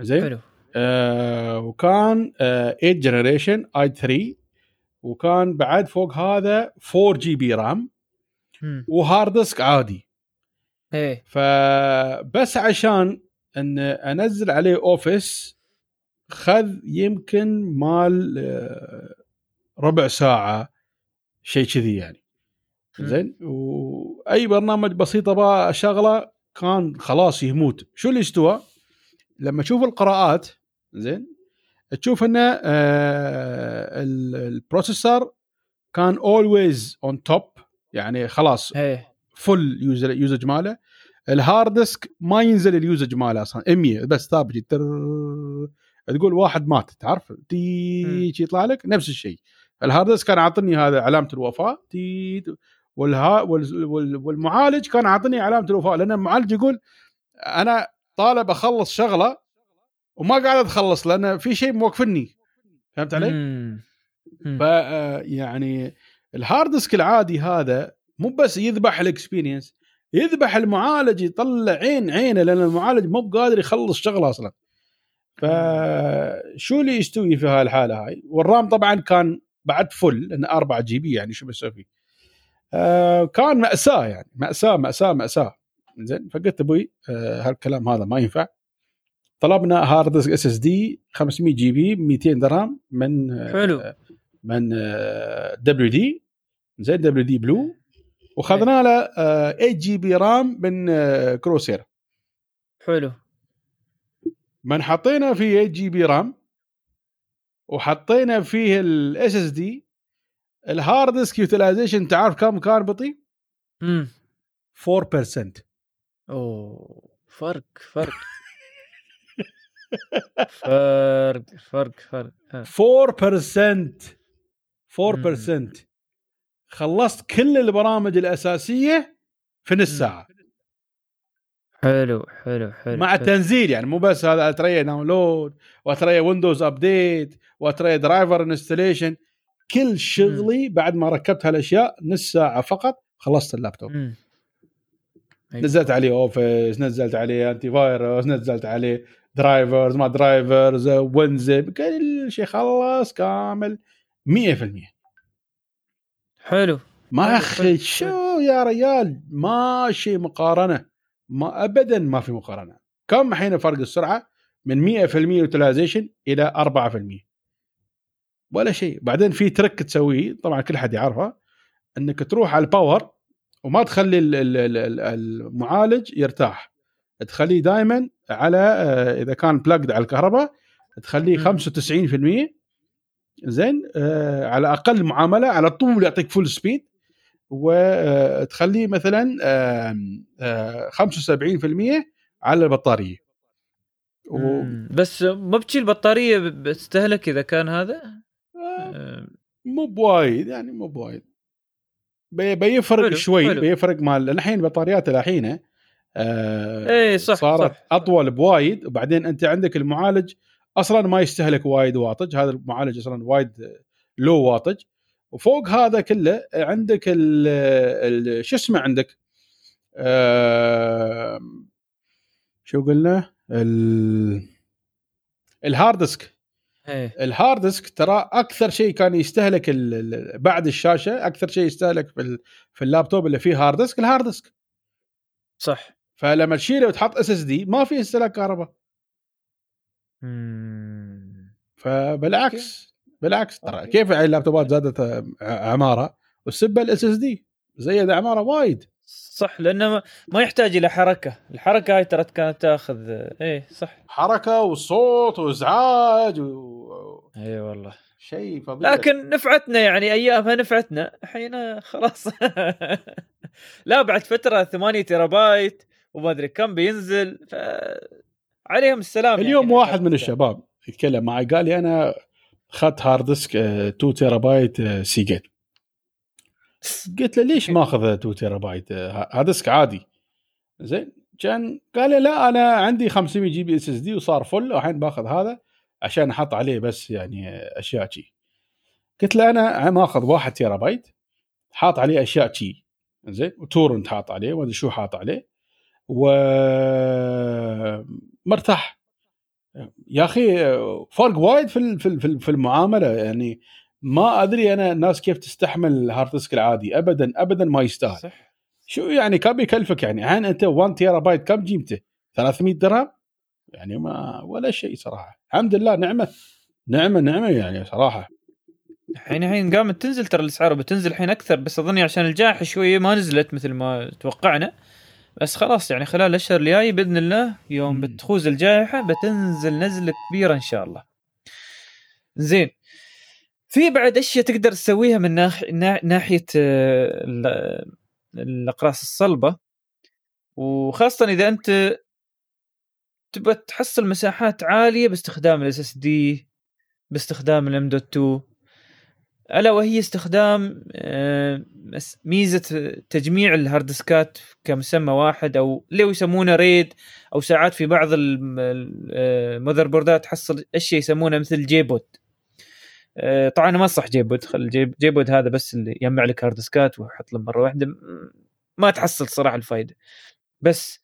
زين؟ حلو. آه وكان آه 8 generation i 3 وكان بعد فوق هذا 4 GB RAM و hard disk عادي. إيه. فبس عشان إن أنزل عليه Office خذ يمكن مال ربع ساعة شيء كذي يعني. زين؟ وأي برنامج بسيط أبغى أشغله كان خلاص يموت. شو اللي استوى لما تشوف القراءات زين؟ تشوف إنه آه ال processor كان always on top يعني خلاص full usage ماله. ال hard disk ما ينزل ال usage ماله أصلا 100 بس ثابت تقول واحد مات تعرف؟ تي يطلع لك نفس الشيء ال hard disk كان عاطني هذا علامه الوفاه تي والها والمعالج كان عاطني علامه الوفاه لأن المعالج يقول أنا طالب أخلص شغلة وما قاعد أتخلص لأن في شيء موقفني. فهمت علي؟ ف آه، يعني ال hard disk العادي هذا مو بس يذبح ال experience يذبح المعالج يطلع عين عينه لأن المعالج مو بقادر يخلص شغلة أصلا. فشو اللي يستوي في هالحاله هاي؟ وال RAM طبعا كان بعد full لأنه 4 GB يعني شو بسوي فيه؟ آه كان مأساة يعني مأساة مأساة مأساة. زين فقلت أبوي آه هالكلام هذا ما ينفع. طلبنا hard disk SSD 500 GB 200 درهم من حلو. من دبليو دي زين دبليو دي بلو وخذنا له 8 GB RAM من Corsair حلو. من حطينا فيه 8 GB RAM وحطينا فيه ال SSD ال hard disk utilization تعرف كم كان بطيء؟ امم 4% أوه فرق فرق. فرق فرق فرق. ها. 4% 4% خلصت كل البرامج الأساسية في نص. ساعة. حلو حلو حلو مع حلو. التنزيل يعني مو بس هذا أتريا download وأتريا Windows update وأتريا driver installation كل شغلي بعد ما ركبت هالأشياء نص ساعة فقط خلصت اللابتوب. أيوة. نزلت عليه Office نزلت عليه antivirus نزلت عليه drivers ما drivers WinZip كل شيء خلص كامل 100% حلو. ما أخي شو يا ريال؟ ما شيء مقارنة. ما ابدا ما في مقارنة. كم الحين فرق السرعة؟ من 100% utilization إلى 4% ولا شيء. بعدين في trick تسويه طبعا كل حد يعرفه إنك تروح على ال power وما تخلي ال- ال- ال- ال- المعالج يرتاح. تخليه دائما على آه، إذا كان plugged على الكهرباء تخليه مم. 95% زين آه، على أقل معاملة على طول يعطيك full speed وتخليه مثلا آم، آه، 75% على البطارية. و... بس ما بتشيل بطاريه ب- بتستهلك إذا كان هذا؟ مو بوايد يعني مو بوايد. بي- بيفرق حلو، شوي حلو. بيفرق مال الحين بطاريات الحين آه إيه، صح، صارت صح. أطول بوايد وبعدين أنت عندك المعالج أصلا ما يستهلك وايد wattage هذا المعالج أصلا وايد لو wattage وفوق هذا كله عندك ال شو اسمه عندك؟ آه شو قلنا؟ ال ال hard disk. ال hard disk ترى أكثر شيء كان يستهلك بعد الشاشة أكثر شيء يستهلك في في اللابتوب اللي فيه hard disk ال hard disk صح. فلما تشيله وتحط SSD ما في استهلاك كهرباء. فبالعكس بالعكس ترى. كيف اللابتوبات زادت عمارة؟ والسبة ال SSD زيد عمارة وايد. صح لأنه ما- يحتاج إلى حركة. الحركة هاي ترى كانت تأخذ إيه صح. حركة والصوت وإزعاج و... اي والله. شيء فظيع. لكن نفعتنا يعني أيامها نفعتنا. الحين خلاص. لا بعد فترة 8 تيرا بايت وما أدري كم بينزل ف عليهم السلام اليوم يعني واحد من الشباب يتكلم معي قال لي أنا اخذت hard disk آه، 2 تيرا بايت Seagate قلت له ليش ماخذ 2 تيرا بايت هذا disk عادي. زين كان قال لي لا أنا عندي 500 GB SSD وصار full الحين باخذ هذا عشان أحط عليه بس يعني أشياء شي. قلت له أنا ماخذ 1 تيرا بايت حاط عليه أشياء شي. زين و torrent حاط عليه وما شو حاط عليه. ومرتاح يا أخي فرق وايد في في في المعاملة يعني. ما أدري أنا الناس كيف تستحمل ال hard disk العادي. ابدا ابدا ما يستاهل. صح. شو يعني كم يكلفك يعني؟ الحين أنت 1 تيرا بايت كم قيمته 300 درهم؟ يعني ما ولا شيء صراحة. الحمد لله نعمة نعمة نعمة يعني صراحة. الحين الحين قامت تنزل ترى الأسعار بتنزل الحين أكثر بس أظني عشان الجائحة شوية ما نزلت مثل ما توقعنا. بس خلاص يعني خلال الأشهر الجاي بإذن الله يوم. بتخوز الجائحة بتنزل نزلة كبيرة إن شاء الله. زين. في بعد أشياء تقدر تسويها من ناح... نا- ناحية ال- الأقراص الصلبة. وخاصة إذا أنت تبغى تحصل مساحات عالية باستخدام ال SSD باستخدام ال M dot 2 ألا وهي استخدام آه، ميزة تجميع ال hard disk ات كمسمى واحد أو اللي يسمونه RAID أو ساعات في بعض الم- ال- آه، ال motherboard ات تحصل أشياء يسمونه مثل JBOD آه، طبعا أنا ما أنصح JBOD خل الجيب- JBOD هذا بس اللي يجمع لك hard disk ات ويحط لهم مرة واحدة ما تحصل صراحة الفائده بس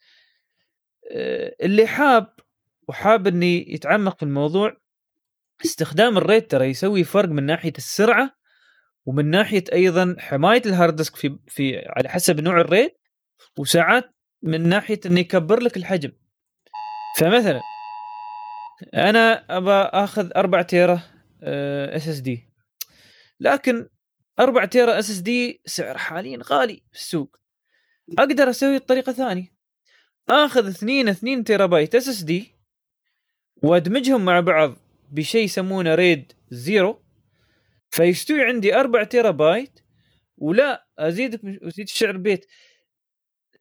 آه، اللي حاب وحاب إني يتعمق في الموضوع استخدام ال RAID ترى يسوي فرق من ناحية السرعة ومن ناحية أيضا حماية ال hard disk في في على حسب نوع ال RAID وساعات من ناحية إنه يكبر لك الحجم. فمثلا أنا ابى أخذ 4 تيرا SSD لكن 4 تيرا SSD سعر حاليا غالي في السوق. أقدر أسوي بطريقه ثانية آخذ 2 2 تيرا بايت SSD وأدمجهم مع بعض بشيء يسمونه RAID zero. فيستوي عندي 4 تيرا بايت ولا أزيدك أزيد الشعر بيت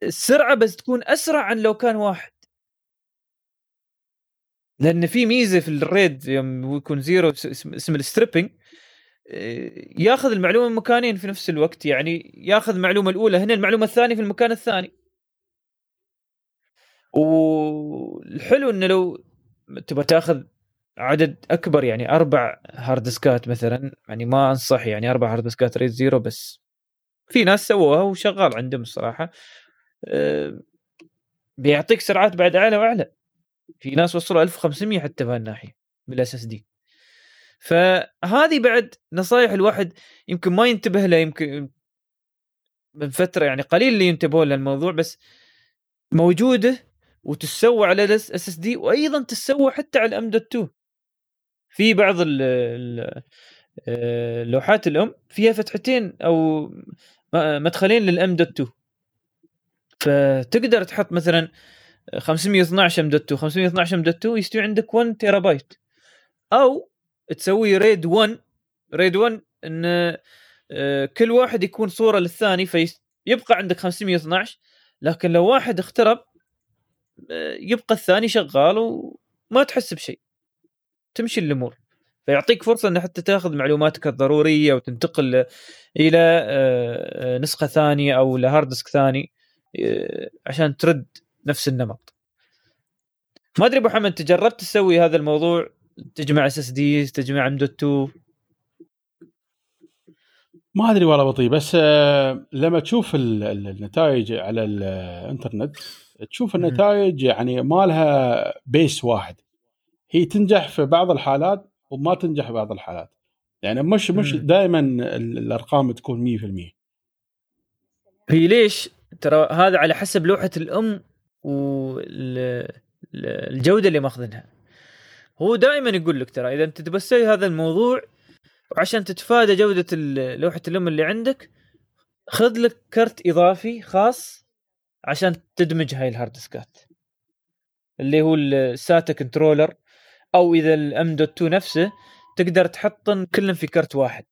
السرعة بس تكون أسرع عن لو كان واحد. لأن في ميزة في ال RAID يوم يكون zero اسم ال striping آه، ياخذ المعلومة من مكانين في نفس الوقت يعني ياخذ المعلومة الأولى هنا المعلومة الثانية في المكان الثاني. والحلو إنه لو تبغى تاخذ عدد أكبر يعني أربع hard disk ات مثلا يعني ما أنصح يعني أربع hard disk ات RAID zero بس. في ناس سووها وشغال عندهم الصراحة آه، بيعطيك سرعات بعد أعلى وأعلى. في ناس وصلوا 1500 حتى بهالناحيه بال SSD. فهذه بعد نصائح الواحد يمكن ما ينتبه له يمكن من فترة يعني قليل اللي ينتبهون للموضوع بس موجودة وتسوى على ال SSD وأيضا تسوى حتى على ال M dot 2 في بعض اللوحات الأم فيها فتحتين أو مدخلين لل M dot 2 فتقدر تحط مثلا 512 M dot 2 512 M dot 2 يستوي عندك 1 تيرا بايت أو تسوي RAID 1 RAID 1 إن آه، كل واحد يكون صورة للثاني فيبقى عندك 512 لكن لو واحد اخترب آه، يبقى الثاني شغال وما تحس بشيء. تمشي الأمور. فيعطيك فرصة ان حتى تاخذ معلوماتك الضرورية وتنتقل إلى آه، نسخة ثانية أو ل hard disk ثاني عشان ترد نفس النمط. ما أدري أبو حمد انت جربت تسوي هذا الموضوع؟ تجمع SSD تجمع M dot 2 ما أدري والله بطيء بس آه، لما تشوف النتائج على الإنترنت تشوف النتائج يعني ما لها base واحد. هي تنجح في بعض الحالات وما تنجح في بعض الحالات. يعني مش مش دائما الأرقام تكون 100% هي ليش؟ ترى هذا على حسب لوحة الأم والجوده اللي ماخذينها. هو دائما يقول لك ترى إذا أنت تبى تسوي هذا الموضوع وعشان تتفادى جودة لوحة الأم اللي عندك خذ لك card إضافي خاص عشان تدمج هاي ال hard disk ات اللي هو ال SATA controller أو إذا ال M dot 2 نفسه تقدر تحطن كلهم في card واحد.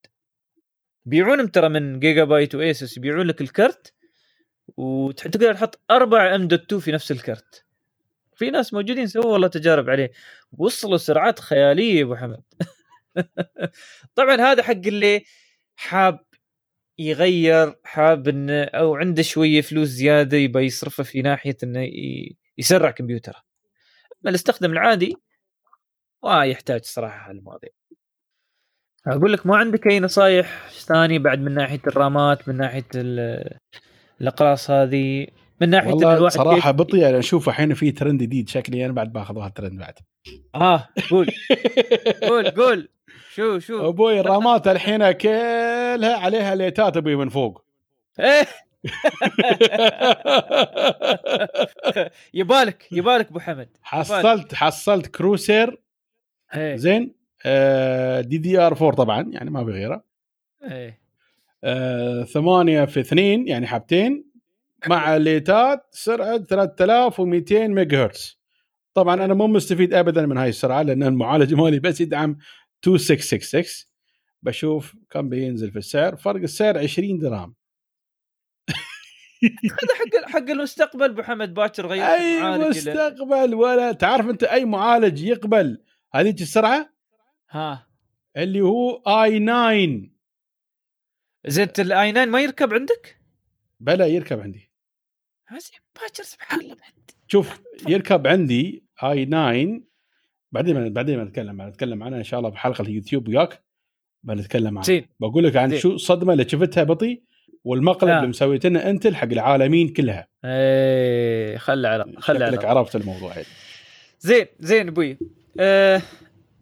بيعونهم ترى من Gigabyte و Asus يبيعون لك ال card وتقدر تحط أربع أم دوت 2 في نفس الكرت. في ناس موجودين سووا والله تجارب عليه. وصلوا سرعات خيالية أبو حمد. طبعا هذا حق اللي حاب يغير حاب إنه أو عنده شوية فلوس زيادة يبى يصرفها في ناحية إنه يسرع كمبيوتره. أما الاستخدام العادي ما يحتاج صراحة هالمواضيع أقول لك ما عندك أي نصايح ثانية بعد من ناحية الرامات من ناحية الأقراص هذه من ناحية والله الواحد صراحة بطيء أنا أشوف الحين في ترند جديد شكلي أنا بعد باخذ الترند بعد. آه قول. قول قول. شو شو. أبوي ال RAM ات الحين كلها عليها light ات أبوي من فوق. إيه. يبالك يبالك أبو حمد حصلت حصلت Corsair. إيه. زين آه DDR 4 طبعا يعني ما في غيره. إيه. آه ثمانية في اثنين يعني حبتين مع ليتات سرعة 3200 ميجا هرتز. طبعا أنا مو مستفيد ابدا من هاي السرعة لأن المعالج مالي بس يدعم 2666 بشوف كم بينزل في السعر. فرق السعر 20 درهم. هذا حق حق المستقبل أبو حمد باكر غير أي مستقبل ولا تعرف أنت أي معالج يقبل هذيك السرعة؟ ها. اللي هو i 9 زين ال i 9 ما يركب عندك؟ بلا يركب عندي. باكر سبحان الله شوف يركب عندي i 9 بعدين بعدين ما نتكلم نتكلم عنها إن شاء الله في حلقه اليوتيوب وياك بنتكلم عنها زين. بقول لك عن شو الصدمة اللي شفتها بطي والمقلب آه. اللي مسويته لنا أنت حق العالمين كلها. إيه خلي على خلي على. عرفت الموضوع. هيك زين زين أبوي. أه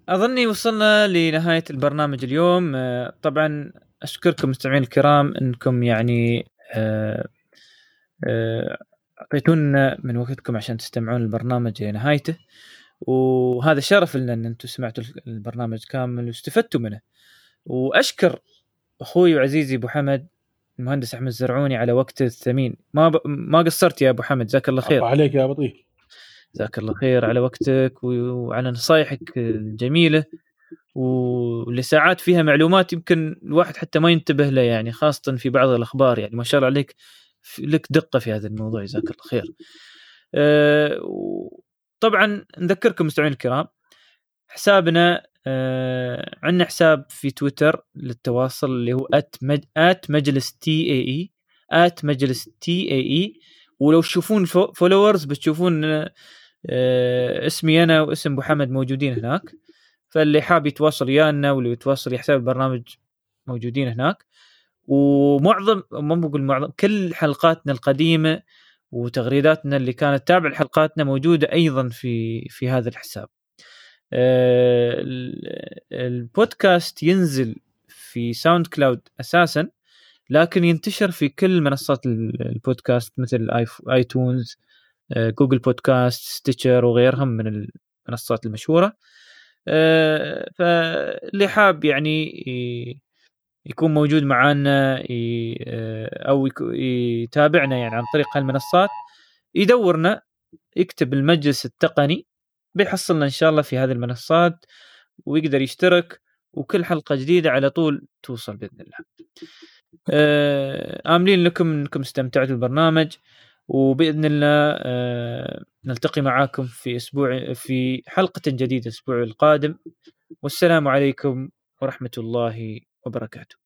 أظني وصلنا لنهاية البرنامج اليوم. أه طبعا أشكركم مستمعين الكرام إنكم يعني أه آه، أعطيتونا من وقتكم عشان تستمعون البرنامج لنهايته وهذا شرف لنا إن أنتم سمعتوا البرنامج كامل واستفدتوا منه. وأشكر أخوي وعزيزي أبو حمد المهندس أحمد الزرعوني على وقته الثمين. ما ب... ما قصرت يا أبو حمد جزاك الله خير. عليك يا بطيء جزاك الله خير على وقتك وعلى نصايحك الجميلة. واللي ساعات فيها معلومات يمكن الواحد حتى ما ينتبه له يعني خاصة في بعض الأخبار يعني. ما شاء الله عليك لك دقة في هذا الموضوع جزاك الله خير. أه طبعا نذكركم مستمعين الكرام حسابنا أه عندنا حساب في تويتر للتواصل اللي هو ات مج... مجلس تي اي اي ات مجلس تي اي اي ولو تشوفون فولورز بتشوفون أه اسمي أنا واسم أبو حمد موجودين هناك. فاللي حاب يتواصل ويانا واللي يتواصل يحساب البرنامج موجودين هناك ومعظم ما بقول معظم كل حلقاتنا القديمة وتغريداتنا اللي كانت تابعة لحلقاتنا موجودة أيضا في في هذا الحساب. آه، البودكاست ينزل في SoundCloud أساسا لكن ينتشر في كل منصات البودكاست مثل iTunes Google Podcast Stitcher وغيرهم من المنصات المشهورة آه، فاللي حاب يعني يكون موجود معانا آه، أو يتابعنا يعني عن طريق هالمنصات يدورنا يكتب المجلس التقني بيحصلنا إن شاء الله في هذه المنصات ويقدر يشترك وكل حلقة جديدة على طول توصل بإذن الله. آه، آملين لكم إنكم استمتعتوا بالبرنامج وبإذن الله آه، نلتقي معاكم في أسبوع في حلقة جديدة الأسبوع القادم. والسلام عليكم ورحمة الله وبركاته.